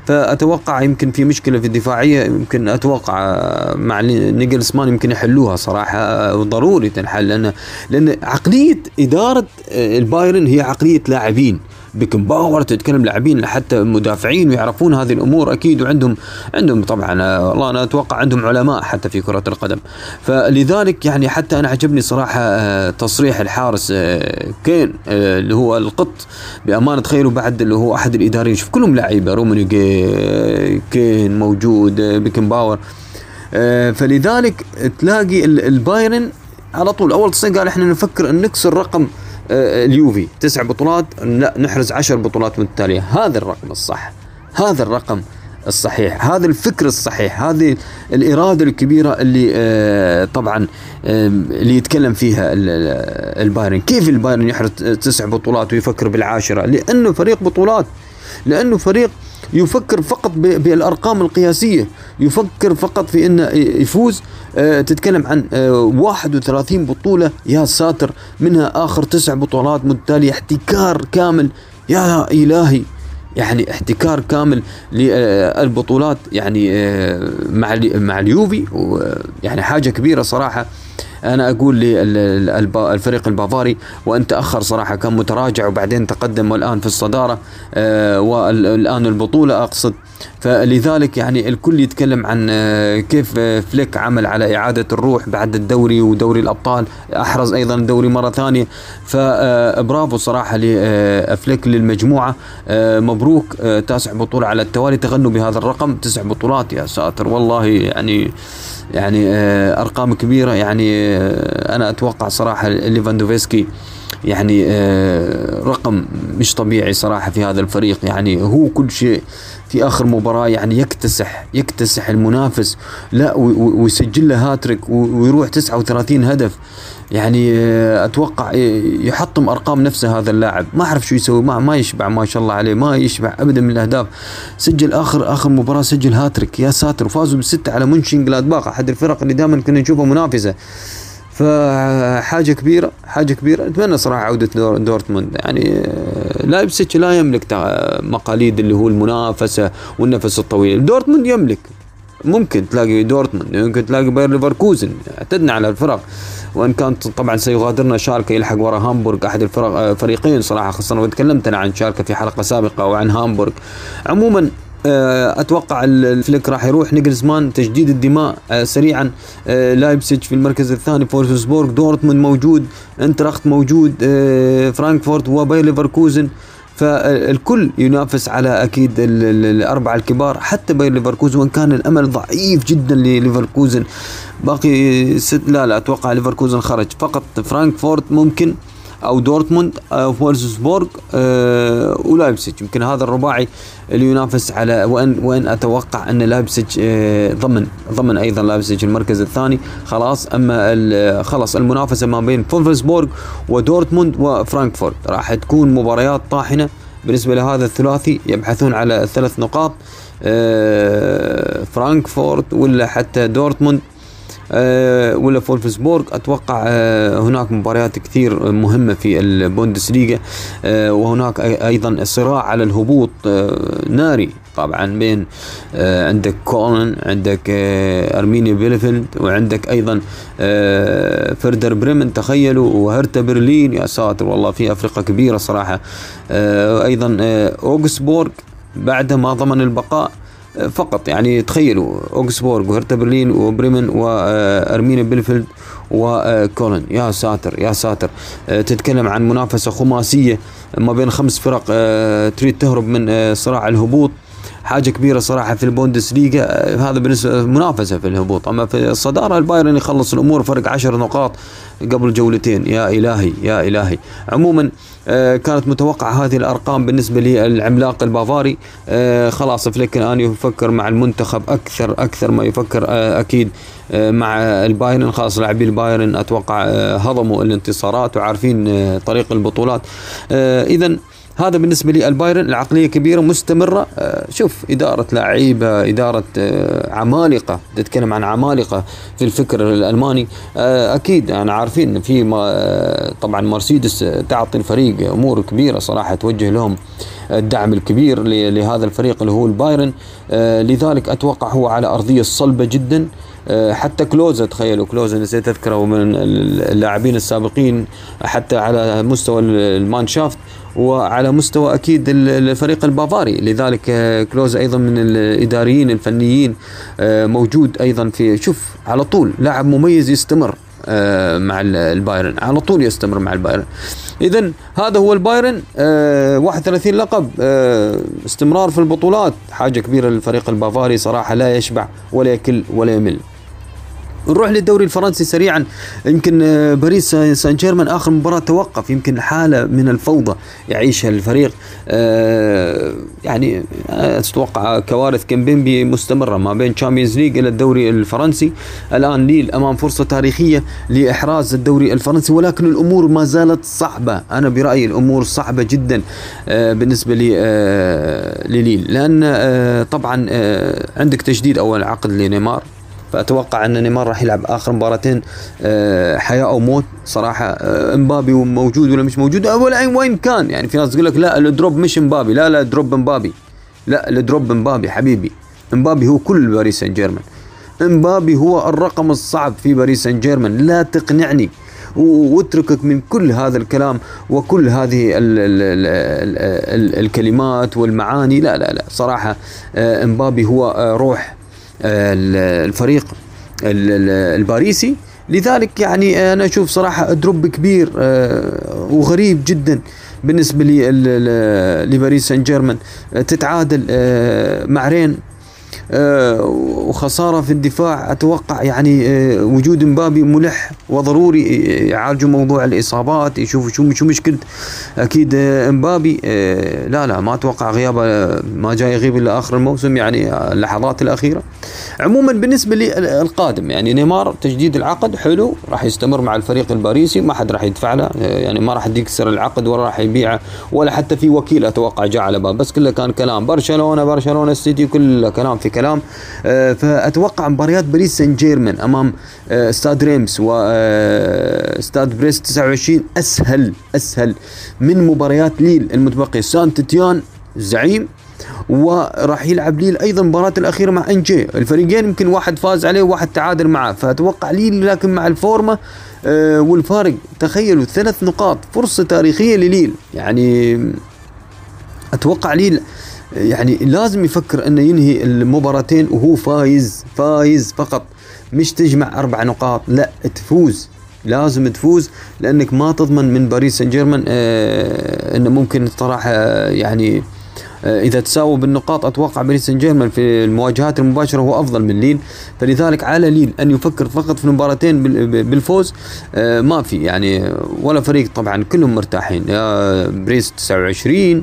فأتوقع يمكن في مشكلة في الدفاعية يمكن أتوقع مع نيجلسمان يمكن يحلوها صراحة ضروري تنحل لأن لأن عقلية إدارة البايرن هي عقلية لاعبين. بيكنباور تتكلم لاعبين حتى مدافعين ويعرفون هذه الأمور. أكيد وعندهم عندهم طبعا والله أنا أتوقع عندهم علماء حتى في كرة القدم. فلذلك يعني حتى أنا عجبني صراحة تصريح الحارس كان اللي هو القط بأمانة تخيلوا بعد اللي هو أحد الإداريين. شوف كلهم لعيبة رومينيغه كان موجود بيكنباور فلذلك تلاقي البايرن على طول أول تصريح قال إحنا نفكر أن نكسر رقم اليوفي. تسع بطولات لا نحرز عشر بطولات متتالية هذا الرقم الصح. هذا الرقم الصحيح. هذا الفكر الصحيح. هذه الإرادة الكبيرة اللي آه طبعا آه اللي يتكلم فيها البايرن. كيف البايرن يحرز تسع بطولات ويفكر بالعاشرة؟ لأنه فريق بطولات. لأنه فريق يفكر فقط بالأرقام القياسية يفكر فقط في انه يفوز. أه تتكلم عن أه 31 بطولة. يا ساتر منها آخر تسع بطولات متتالية احتكار كامل. يا إلهي يعني احتكار كامل للبطولات يعني أه مع مع اليوفي يعني حاجة كبيرة صراحة. أنا أقول للفريق البافاري وأن تأخر صراحة كان متراجع وبعدين تقدم والآن في الصدارة آه والآن البطولة أقصد. فلذلك يعني الكل يتكلم عن آه كيف فليك عمل على إعادة الروح بعد الدوري ودوري الأبطال أحرز أيضا الدوري مرة ثانية. فبرافو صراحة لفليك للمجموعة. آه مبروك تاسع بطولة على التوالي تغنوا بهذا الرقم تسع بطولات يا ساتر. والله يعني يعني أرقام كبيرة. يعني أنا أتوقع صراحة ليفاندوفسكي يعني رقم مش طبيعي صراحة في هذا الفريق. يعني هو كل شيء في آخر مباراة يعني يكتسح يكتسح المنافس. لا ويسجل له هاتريك ويروح 39 هدف. يعني أتوقع يحطم أرقام نفسه هذا اللاعب. ما أعرف شو يسوي ما ما يشبع ما شاء الله عليه ما يشبع ابدا من الأهداف. سجل آخر آخر مباراة سجل هاتريك. يا ساتر وفازوا بالسته على مونشنغلادباخ أحد الفرق اللي دائما كنا نشوفها منافسة. فحاجة كبيرة حاجة كبيرة. أتمنى صراحة عودة دورتموند. يعني لايبسيتش لا يملك مقاليد اللي هو المنافسة والنفس الطويل. دورتموند يملك. ممكن تلاقي دورتموند ممكن تلاقي باير ليفركوزن. اعتدنا على الفرق. وإن كان طبعا سيغادرنا شالكه يلحق ورا هامبورغ أحد الفرق فريقين صراحة. خاصة وتكلمت أنا عن شالكه في حلقة سابقة وعن هامبورغ. عموما أتوقع الفليك راح يروح. نيجلزمان تجديد الدماء سريعا. لايبسيج في المركز الثاني فولفسبورغ دورتموند موجود آينتراخت موجود فرانكفورت وباير ليفركوزن. فالكل ينافس على أكيد الأربعة الكبار حتى باير ليفركوزن وإن كان الأمل ضعيف جدا لليفركوزن. باقي ست لا لا أتوقع ليفركوزن خرج. فقط فرانكفورت ممكن. أو دورتموند أو فولفسبورغ أه ولايبسج يمكن هذا الرباعي اللي ينافس على وأن وأن أتوقع أن لايبسج أه ضمن ضمن أيضا لايبسج المركز الثاني. خلاص أما خلاص المنافسة ما بين فولفسبورغ ودورتموند وفرانكفورت. راح تكون مباريات طاحنة بالنسبة لهذا الثلاثي يبحثون على ثلاث نقاط أه فرانكفورت ولا حتى دورتموند. ولا فولفسبورغ. أتوقع أه هناك مباريات كثير مهمة في البوندسليغا. أه وهناك أيضا صراع على الهبوط ناري طبعا بين عندك كولن عندك أرمينيا بيلفيلد وعندك أيضا فيردر بريمن. تخيلوا وهرتا برلين. يا ساتر والله فرق كبيرة صراحة. أيضا أوغسبورغ بعد ما ضمن البقاء. فقط. يعني تخيلوا أوكسبورغ وهرتا برلين وبريمن وأرمينيا بيلفيلد وكولن. يا ساتر يا ساتر. تتكلم عن منافسة خماسية ما بين خمس فرق تريد تهرب من صراع الهبوط. حاجة كبيرة صراحة في البوندسليغا هذا بالنسبة منافسة في الهبوط. أما في الصدارة البايرن يخلص الأمور فرق 10 نقاط قبل جولتين. يا إلهي يا إلهي. عموما آه، كانت متوقعة هذه الأرقام بالنسبة للعملاق البافاري. آه، خلاص فليك الآن يفكر مع المنتخب أكثر أكثر ما يفكر آه، أكيد مع البايرن. خلاص لاعبي البايرن أتوقع هضموا الانتصارات وعارفين طريق البطولات. إذا هذا بالنسبة لي البايرن العقلية كبيرة مستمرة. آه، شوف إدارة لعيبة إدارة آه، عمالقة تتكلم عن عمالقة في الفكر الألماني. آه، أكيد أنا عارفين في طبعا مرسيدس تعطي الفريق أمور كبيرة صراحة توجه لهم الدعم الكبير لهذا الفريق اللي هو البايرن. لذلك أتوقع هو على أرضية صلبة جدا. حتى كلوزا تخيلوا كلوزا نسيت أذكره من اللاعبين السابقين حتى على مستوى ال Mannschaft وعلى مستوى أكيد الفريق البافاري. لذلك آه، كلوزا أيضا من الإداريين الفنيين آه، موجود أيضا في شوف على طول لاعب مميز يستمر آه، مع البايرن على طول يستمر مع البايرن. اذا هذا هو البايرن 31 لقب استمرار في البطولات. حاجة كبيرة للفريق البافاري صراحة لا يشبع ولا يكل ولا يمل. نروح للدوري الفرنسي سريعا. يمكن آه، باريس سان جيرمان آخر مباراة توقف. يمكن حالة من الفوضى يعيشها الفريق. آه، يعني أتوقع كوارث كيمبيمبي مستمرة ما بين Champions League إلى الدوري الفرنسي. الآن ليل أمام فرصة تاريخية لإحراز الدوري الفرنسي ولكن الأمور ما زالت صعبة. أنا برأيي الأمور صعبة جدا آه، بالنسبة لي لليل. لأن طبعا عندك تجديد أول عقد لنيمار. فأتوقع أن نيمار راح يلعب آخر مباراتين آه، حياة أو موت. صراحة آه، إمبابي موجود ولا مش موجود؟ ولا وين كان. يعني في ناس تقول لك لا الدروب مش إمبابي. لا لا دروب إمبابي. لا الدروب إمبابي حبيبي. إمبابي هو كل باريس سان جيرمان إمبابي هو الرقم الصعب في باريس سان جيرمان لا تقنعني واتركك من كل هذا الكلام وكل هذه ال ال ال ال الكلمات والمعاني. لا لا لا. صراحة آه، إمبابي هو روح الفريق الباريسي. لذلك يعني أنا أشوف صراحة دروب كبير آه، وغريب جدا بالنسبة لباريس سان جيرمان. تتعادل آه، مع رين. آه، وخسارة في الدفاع أتوقع يعني آه، وجود مبابي ملح وضروري يعالجوا موضوع الإصابات يشوفوا شو شو مشكلة أكيد آه، مبابي. لا لا ما أتوقع غيابه ما جاي يغيب إلا آخر الموسم يعني اللحظات الأخيرة. عموما بالنسبة للقادم يعني نيمار تجديد العقد حلو راح يستمر مع الفريق الباريسي ما حد راح يدفع له يعني ما راح يكسر العقد ولا راح يبيعه ولا حتى في وكيل أتوقع جاء على باب بس كله كان كلام برشلونة برشلونة السيتي كله كلام. في كلام. آه، فأتوقع مباريات باريس سان جيرمان أمام آه، استاد ريمس واستاد آه، بريست 29 أسهل أسهل من مباريات ليل المتبقية. سانت اتيان زعيم وراح يلعب ليل أيضا المباراه الأخيرة مع انجي الفريقين يمكن واحد فاز عليه وواحد تعادل معه. فأتوقع ليل لكن مع الفورمة والفارق تخيلوا ثلاث نقاط فرصة تاريخية لليل. يعني أتوقع ليل يعني لازم يفكر إنه ينهي المباراتين وهو فايز فايز فقط. مش تجمع أربع نقاط لا تفوز. لازم تفوز لأنك ما تضمن من باريس سان جيرمان آه إنه ممكن صراحة يعني آه إذا تساووا بالنقاط أتوقع باريس سان جيرمان في المواجهات المباشرة هو أفضل من ليل فلذلك على ليل أن يفكر فقط في المباراتين بالفوز آه ما في. يعني ولا فريق طبعا كلهم مرتاحين. يا بريست 29 آه،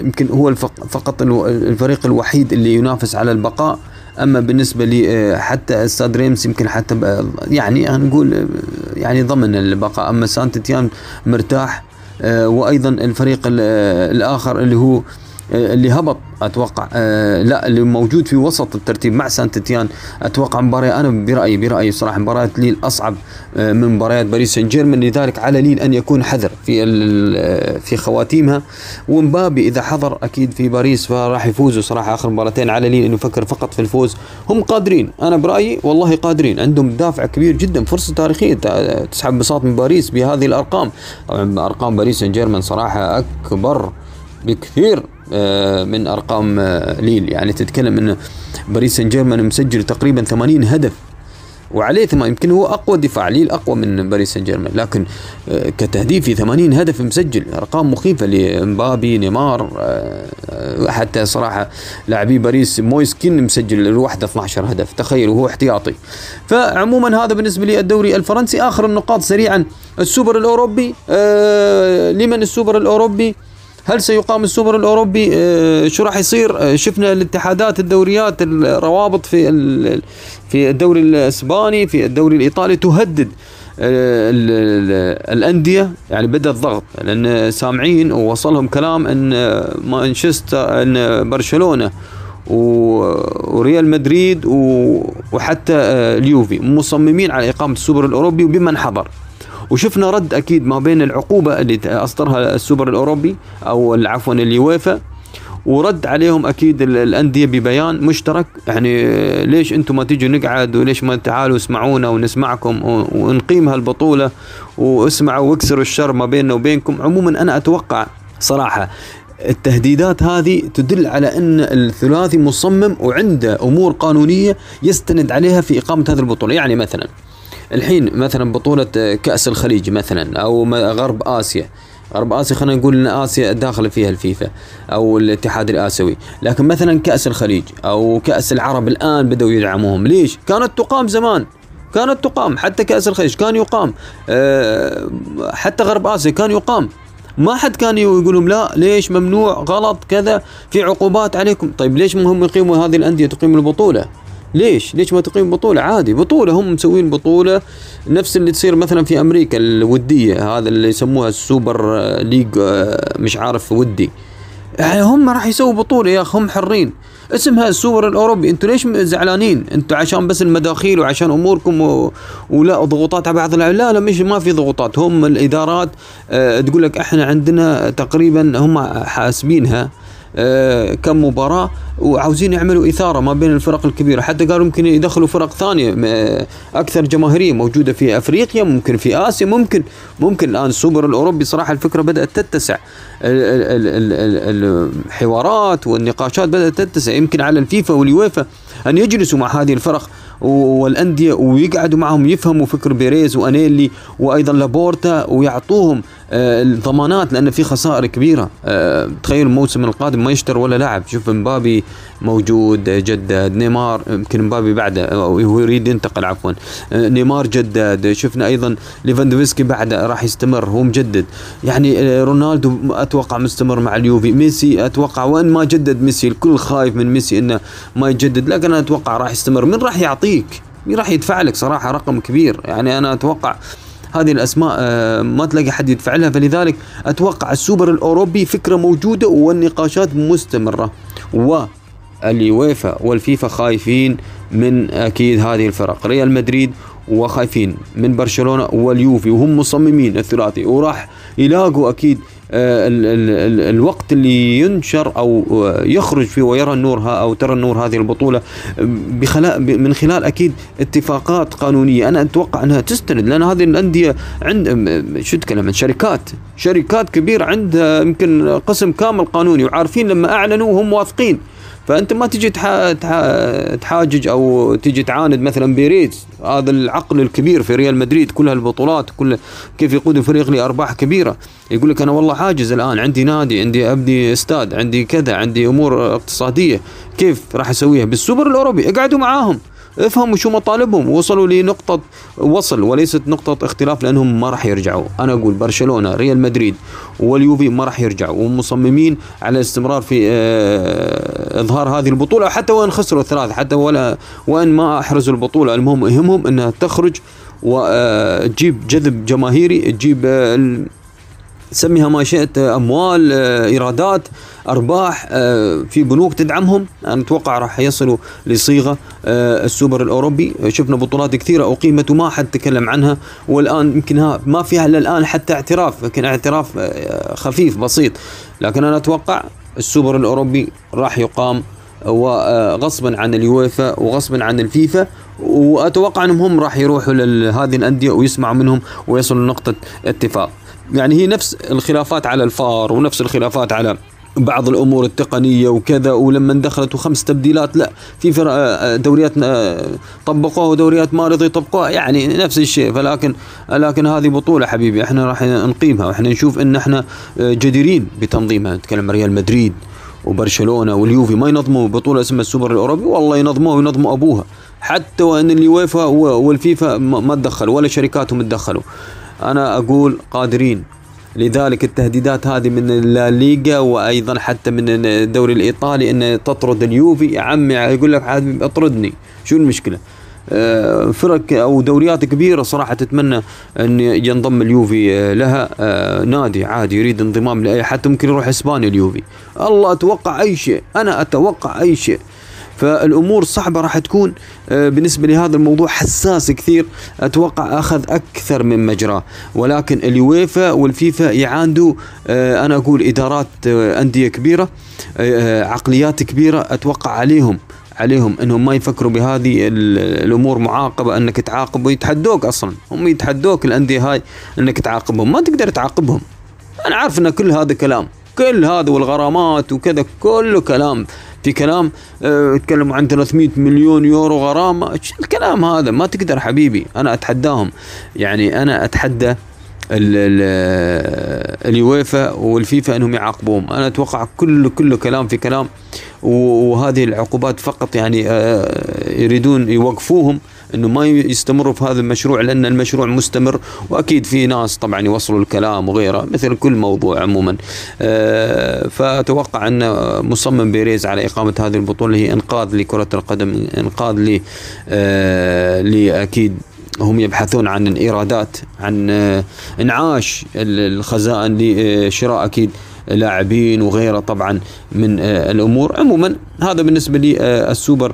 يمكن هو فقط الفريق الوحيد اللي ينافس على البقاء. أما بالنسبة لي آه، حتى استاد ريمس يمكن حتى يعني نقول يعني ضمن البقاء. أما سانت تيان مرتاح آه، وأيضا الفريق الآخر اللي هو اللي هبط أتوقع. آه لا اللي موجود في وسط الترتيب مع سانت تيان أتوقع مباراة أنا برأيي برأيي صراحة مباراة ليل أصعب آه من مباريات باريس سان جيرمان لذلك على ليل أن يكون حذر في آه، في خواتيمها. ومبابي إذا حضر أكيد في باريس فراح يفوزوا صراحة آخر مباراتين. على ليل انه يفكر فقط في الفوز. هم قادرين أنا برأيي والله قادرين. عندهم دافع كبير جدا فرصة تاريخية تسحب بساط من باريس بهذه الأرقام. طبعا أرقام باريس سان جيرمان صراحة أكبر بكثير. آه، من أرقام آه، ليل. يعني تتكلم إن باريس سان جيرمان مسجل تقريبا 80 هدف وعليه ثم يمكن هو أقوى دفاع لي الاقوى من باريس سان جيرمان لكن آه، كتهديف في 80 هدف مسجل أرقام مخيفة لمبابي نيمار آه، حتى صراحة لاعبي باريس مويس كين مسجل لوحده 12 هدف. تخيل وهو احتياطي. فعموما هذا بالنسبة لي الدوري الفرنسي. آخر النقاط سريعا السوبر الأوروبي آه، لمن السوبر الأوروبي؟ هل سيقام السوبر الأوروبي؟ آه، شو راح يصير؟ آه، شفنا الاتحادات الدوريات الروابط في في الدوري الإسباني في الدوري الإيطالي تهدد آه، الأندية يعني بدا الضغط لأن سامعين ووصلهم كلام إن مانشستر إن برشلونة وريال مدريد وحتى اليوفي مصممين على إقامة السوبر الأوروبي وبمن حضر. وشفنا رد أكيد ما بين العقوبة اللي أصدرها السوبر الأوروبي أو عفوا اليويفا ورد عليهم أكيد الأندية ببيان مشترك. يعني ليش أنتم ما تيجوا نقعد وليش ما تعالوا اسمعونا ونسمعكم ونقيم هالبطولة واسمعوا واكسروا الشر ما بيننا وبينكم. عموما أنا أتوقع صراحة التهديدات هذه تدل على أن الثلاثي مصمم وعنده أمور قانونية يستند عليها في إقامة هذه البطولة. يعني مثلا الحين مثلا بطولة كأس الخليج مثلا أو غرب آسيا. غرب آسيا خلينا نقول إن آسيا داخل فيها الفيفا أو الاتحاد الآسيوي، لكن مثلا كأس الخليج أو كأس العرب الآن بدأوا يدعموهم، ليش؟ كانت تقام زمان. كانت تقام. حتى كأس الخليج كان يقام. أه حتى غرب آسيا كان يقام. ما حد كان يقول لهم لا ليش ممنوع؟ غلط كذا. في عقوبات عليكم. طيب ليش هم يقيموا هذه الأندية تقيم البطولة؟ ليش؟ ليش ما تقيم بطولة؟ عادي بطولة هم مسوين بطولة نفس اللي تصير مثلا في أمريكا الودية هذا اللي يسموها السوبر ليج آه، مش عارف ودي. يعني هم راح يسووا بطولة يا أخي هم حرين. اسمها السوبر الأوروبي أنتوا ليش زعلانين؟ أنتوا عشان بس المداخيل وعشان أموركم و... ولا ضغوطات على بعض لا لا مش ما في ضغوطات هم الإدارات آه تقول لك إحنا عندنا تقريبا هم حاسبينها آه، كم مباراه وعاوزين يعملوا إثارة ما بين الفرق الكبيرة. حتى قالوا ممكن يدخلوا فرق ثانية أكثر جماهيرية موجودة في أفريقيا ممكن في آسيا ممكن ممكن الآن السوبر الأوروبي صراحة الفكرة بدأت تتسع. الحوارات والنقاشات بدأت تتسع. يمكن على الفيفا واليويفا أن يجلسوا مع هذه الفرق والأندية ويقعدوا معهم يفهموا فكر بيريز وأنيلي وأيضا لابورتا ويعطوهم الضمانات لأن في خسائر كبيرة. آه، تخيل الموسم القادم ما يشتر ولا لاعب. شوف مبابي موجود جدد نيمار يمكن مبابي بعده يريد ينتقل عفوا. آه، نيمار جدد شفنا أيضا ليفاندوفسكي بعده راح يستمر هو مجدد. يعني رونالدو أتوقع مستمر مع اليوفي. ميسي أتوقع وإن ما جدد ميسي الكل خايف من ميسي إنه ما يجدد. لكن أنا أتوقع راح يستمر. من راح يعطيك؟ مين راح يدفع لك صراحة رقم كبير. يعني أنا أتوقع هذه الأسماء آه، ما تلاقي حد يدفع لها. فلذلك أتوقع السوبر الأوروبي فكرة موجودة والنقاشات مستمرة. و اليويفا والفيفا خايفين من أكيد هذه الفرق. ريال مدريد وخايفين من برشلونة واليوفي. وهم مصممين الثلاثي. وراح يلاقوا أكيد ال الوقت اللي ينشر أو آه، يخرج فيه ويرى النور أو ترى النور هذه البطولة من خلال أكيد اتفاقات قانونية. أنا أتوقع أنها تستند لأن هذه الأندية عند شو تكلم عن؟ شركات شركات كبيرة عندها يمكن قسم كامل قانوني وعارفين لما أعلنوا وهم واثقين. فأنت ما تجي تحاجج أو تجي تعاند مثلا بيريز هذا العقل الكبير في ريال مدريد كل هالبطولات كل كيف يقود الفريق لأرباح كبيرة. يقول لك أنا والله حاجز الآن عندي نادي عندي ابني استاد عندي كذا عندي أمور اقتصادية. كيف راح أسويها؟ بالسوبر الأوروبي أقعدوا معاهم. افهموا شو مطالبهم وصلوا لنقطة وصل وليست نقطة اختلاف لأنهم ما راح يرجعوا. أنا أقول برشلونة ريال مدريد واليوفي ما راح يرجعوا ومصممين على الاستمرار في آه إظهار هذه البطولة حتى وإن خسروا الثلاثة حتى ولا وإن ما أحرزوا البطولة. المهم يهمهم أنها تخرج وتجيب آه، جذب جماهيري تجيب آه، سميها ما شئت أموال آه، إيرادات أرباح آه، في بنوك تدعمهم. أنا أتوقع راح يصلوا لصيغة آه، السوبر الأوروبي. شفنا بطولات كثيرة اقيمت وما حد تكلم عنها. والآن يمكن ما فيها إلا الآن حتى اعتراف لكن اعتراف خفيف بسيط. لكن أنا أتوقع السوبر الأوروبي راح يقام وغصبا عن اليويفا وغصبا عن الفيفا. وأتوقع أنهم هم راح يروحوا لهذه الأندية ويسمعوا منهم ويصلوا لنقطة اتفاق. يعني هي نفس الخلافات على الفار ونفس الخلافات على بعض الأمور التقنية وكذا ولما دخلت وخمس تبديلات لا في فرق دوريات آه، طبقوها ودوريات ما رضوا يطبقوها يعني نفس الشيء. فلكن لكن هذه بطولة حبيبي إحنا راح نقيمها وإحنا نشوف إن إحنا آه، جديرين بتنظيمها. نتكلم ريال مدريد وبرشلونة واليوفي ما ينظموا بطولة اسمها السوبر الأوروبي؟ والله ينظموها وينظموا أبوها. حتى وإن اليويفا والفيفا ما تدخلوا ولا شركاتهم تدخلوا. أنا أقول قادرين. لذلك التهديدات هذه من الليغا وأيضا حتى من الدوري الإيطالي إن تطرد اليوفي. يا عمي يقول لك اطردني. شو المشكلة؟ آه، فرق أو دوريات كبيرة صراحة تتمنى إن ينضم اليوفي آه، لها. آه، نادي عادي يريد انضمام لأي حتى ممكن يروح إسبانيا اليوفي. الله أتوقع أي شيء. أنا أتوقع أي شيء. فالأمور صعبة راح تكون آه، بالنسبة لهذا الموضوع حساس كثير. أتوقع أخذ أكثر من مجراه ولكن اليويفا والفيفا يعاندوا آه، أنا أقول إدارات آه، أندية كبيرة عقليات كبيرة. أتوقع عليهم عليهم إنهم ما يفكروا بهذه الأمور معاقبة إنك تعاقب ويتحدوك أصلا. هم يتحدوك الأندية هاي إنك تعاقبهم. ما تقدر تعاقبهم. أنا عارف إن كل هذا كلام. كل هذا والغرامات وكذا كله كلام. في كلام آه يتكلموا عن 300 مليون يورو غرامه الكلام هذا؟ ما تقدر حبيبي. أنا أتحداهم. يعني أنا أتحدى اليويفا والفيفا إنهم يعاقبوهم. أنا أتوقع كله كله كلام في كلام. وهذه العقوبات فقط يعني آه، يريدون يوقفوهم. إنه ما يستمروا في هذا المشروع لأن المشروع مستمر وأكيد في ناس طبعا يوصلوا الكلام وغيره مثل كل موضوع عموما. آه، فأتوقع أن مصمم بيريز على إقامة هذه البطولة هي إنقاذ لكرة القدم إنقاذ ل آه، لاكيد هم يبحثون عن الايرادات عن آه، إنعاش الخزائن لشراء أكيد لاعبين وغيره طبعا من الأمور. عموما هذا بالنسبة للسوبر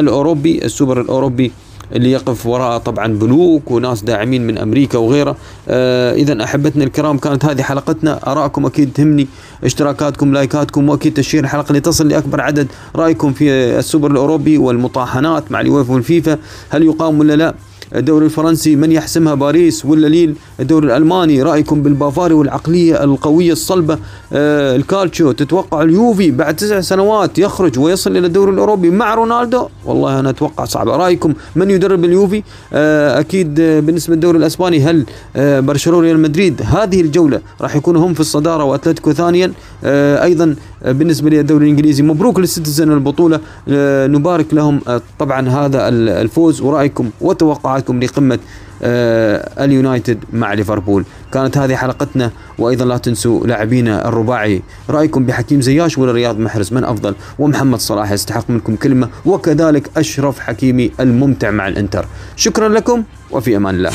الأوروبي. السوبر الأوروبي اللي يقف وراء طبعا بنوك وناس داعمين من أمريكا وغيره. آه اذا أحبتنا الكرام كانت هذه حلقتنا. ارائكم أكيد تهمني اشتراكاتكم لايكاتكم وأكيد تشير الحلقة لتصل لأكبر عدد. رأيكم في السوبر الأوروبي والمطاحنات مع اليويفا والفيفا هل يقام ولا لا؟ الدوري الفرنسي من يحسمها باريس ولا ليل؟ الدوري الألماني رأيكم بالبافاري والعقلية القوية الصلبة آه الكالتشو. تتوقع اليوفي بعد تسع سنوات يخرج ويصل إلى الدوري الأوروبي مع رونالدو؟ والله أنا أتوقع صعبه رأيكم من يدرب اليوفي؟ آه أكيد آه بالنسبة للدوري الأسباني هل برشلونة ريال مدريد هذه الجولة راح يكونوا هم في الصدارة وأتلتيكو ثانيا؟ أيضا بالنسبة للدوري الإنجليزي مبروك للسيتيزن البطولة. آه نبارك لهم آه طبعا هذا الفوز. ورأيكم وتوقعاتكم لقمة آه اليونايتد مع ليفربول. كانت هذه حلقتنا وأيضا لا تنسوا لاعبينا الرباعي. رأيكم بحكيم زياش ولا رياض محرز؟ من أفضل؟ ومحمد صلاح يستحق منكم كلمة وكذلك أشرف حكيمي الممتع مع الإنتر. شكرا لكم وفي أمان الله.